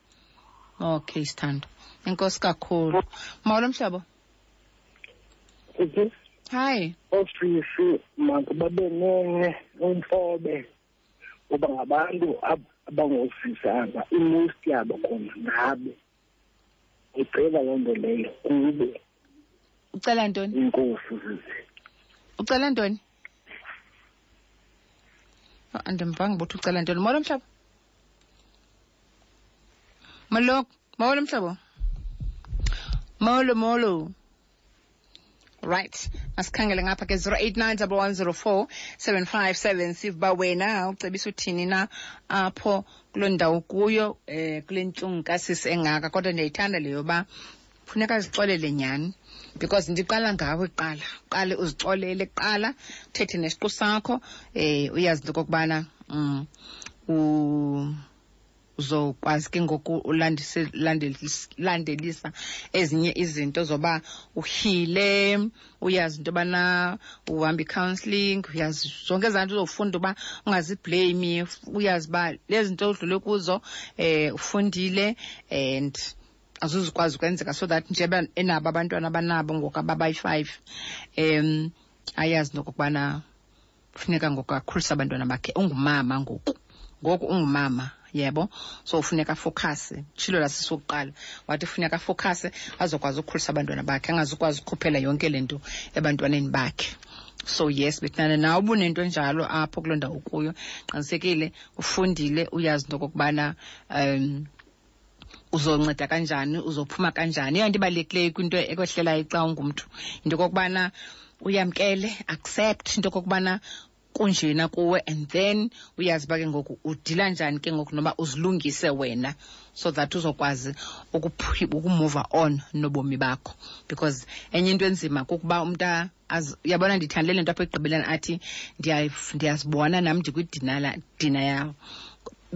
okay sithando inkosi kakhulu mawolo mhlabo mhm. hayi oofisi makubabe nenye umfobe uba ngabantu abangoofisi aba imost yabo khona ngabo igceba loo nto leyo kubo ucela ntoni inkosi zizi ucela ntoni oh, andimvanga ukuthi ucela ntoni molo mhlaba molo molo mhlaba molo molo right masikhangele ngapha ke 0891104757 siva wena ucebisa uthini na apho kuloo ndawo kuyo um eh, kule ntlungu kasisi engaka kodwa ndiyayithanda leyo yoba funeka zixolele nyhani because ndiqala ngawe kuqala qale uzixolele kuqala uthethe nesiqu sakho um uyazi into okokubana um uzokwazi ke ngoku ulandelisa ezinye izinto zoba uhile uyazi into yobana uhamba i-counselling uyazi zonke ezaa nto uzofunda uba ungazibleyimi uyazi uba lezi nto udlule kuzo um ufundile and azuzikwazi ukwenzeka so that njeba enabo abantwana abanabo ngoku ababayi-five um ayazi nokokubana kufuneka ngoku akhulise abantwana bakhe ungumama ngoku ngoku ungumama yebo so ufuneka afokhase tshilo lasisokuqala wathi funeka afokhase azokwazi ukukhulisa abantwana bakhe angazukwazi ukukhuphela yonke le nto ebantwaneni bakhe so yes betnana nawe ubunento enjalo apho kuloo ndawo kuyo qinisekile ufundile uyazi into okokubana um uzonceda kanjani uzophuma kanjani eyona nto ibalulekileyo kwinto ekwehlelayo xa ungumntu into yokokubana uyamkele accept into yokokubana kunjena kuwe and then uyazi uba ke ngoku udila njani ke ngoku noba uzilungise wena so that uzokwazi ukumuva on nobomi bakho because enye into enzima kukuba umntu yabona ndithandele le nto apha ekugqibeleni athi ndiyazibona nam ndikwidinala dina yawo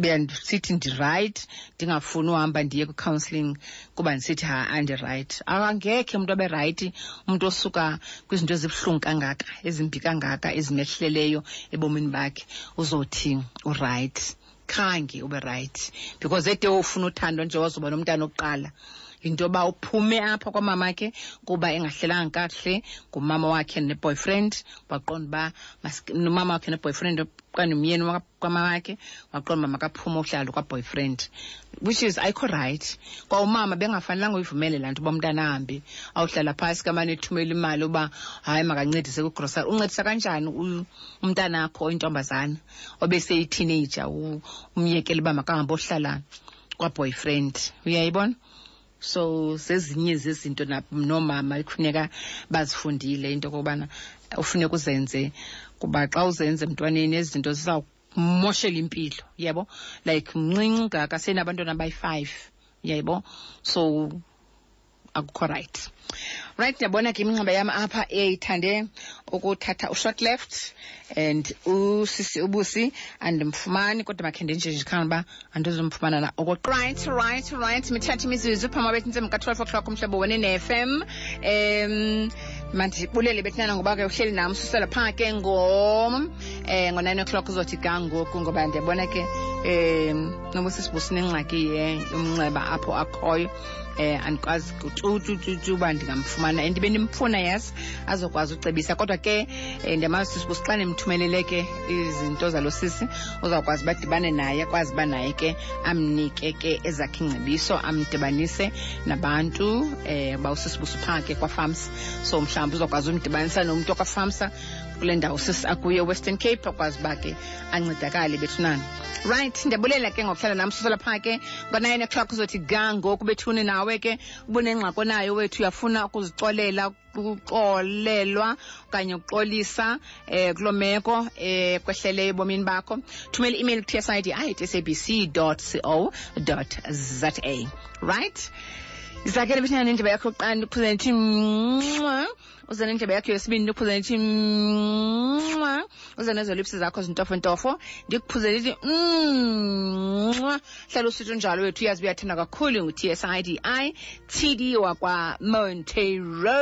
bendisithi ndirayithi ndingafuni uhamba ndiye kwi-counselling kuba ndisithi ha andirayithi angekhe umntu abe rayithi umntu osuka kwizinto ezibuhlungu kangaka ezimbi kangaka ezimehleleyo ebomini bakhe uzothi urayithi khange ube rayithi because ete ufuna uthando nje wazoba nomntana okuqala yinto yoba uphume apha kwamama ke kuba engahlelanga kakuhle ngumama wakhe ne-boyfriend waqonda uba nomama wakhe ne-boyfriend okanye umyeni kwamama wakhe waqonda uba makaphume uhlalo kwa-boyfriend which is ayikho rayithi kwa umama bengafanelanga uyivumele laa nto uba umntana ahambe awuhlala phasi kamane ethumela imali uba hayi makancedise kwigrosari uncedisa kanjani umntanakho oyintombazana obeseyiteenager umyekele uba makahambe ohlala kwaboyfriend uyayibona so zezinye zezinto noomama ekufuneka bazifundile into yokokubana ufuneka uzenze kuba xa uzenze emntwaneni ezi zinto zizawumoshela impilo yebo like mncinci ungaka senabantwana abayi-five yebo so akukho right right ndiyabona ke iminxeba yam apha eyayithande ukuthatha ushort left and usisi ubusi andimfumani kodwa makhe ndenje nje khanga uba andizumfumana na oko right right right mithatha imizuzu phama bethi ntsimbi ka-twelve o'clock umhlobo wene ne-fm um mandibulele bethinana ngoba ke uhleli nam susela phaa ke ngo um eh, ngo-nine o'clock uzothi ga ngoku ngoba ndiyabona ke um noba sisibusi nengxaki ye umnxeba apho akhoyo eh andikwazi kucucucucu uba ndingamfumana and bendimfuna yes azokwazi ucebisa kodwa ke eh, ndiyamazi sisi xa ndimthumelele ke izinto zalo sisi uzawukwazi uba dibane naye akwazi uba naye ke amnike ke ezakhe ingcebiso amdibanise nabantu eh uba usisi busuphake kwafamsa so mhlawumbi uzawukwazi umdibanisa nomntu okwafamsa kule ndawo sisi akuyo western cape akwazi uba ke ancedakale bethunana right ndiyabulela ke ngokuhlala nam susela phaa ke ngo-nine o'clock uzothi ga ngoku bethune nawe ke ubunengxaki onayo wethu uyafuna ukuzixolela ukuxolelwa okanye ukuxolisa um eh, kulo meko um eh, kwehleleyo ebomini bakho thumela i-email ku-tsid at sabc co za right izakele bethunana indaba yakho yokuqanda ukhuzeni thi uze nendlebe yakho yesibini ndikuphuze ndithi mwa uze nezolipsi zakho zintofontofo ndikuphuze ndithi mwa hlala usithi unjalo wethu uyazi uyathanda kakhulu ngu-t s i d i t d wakwamonteiro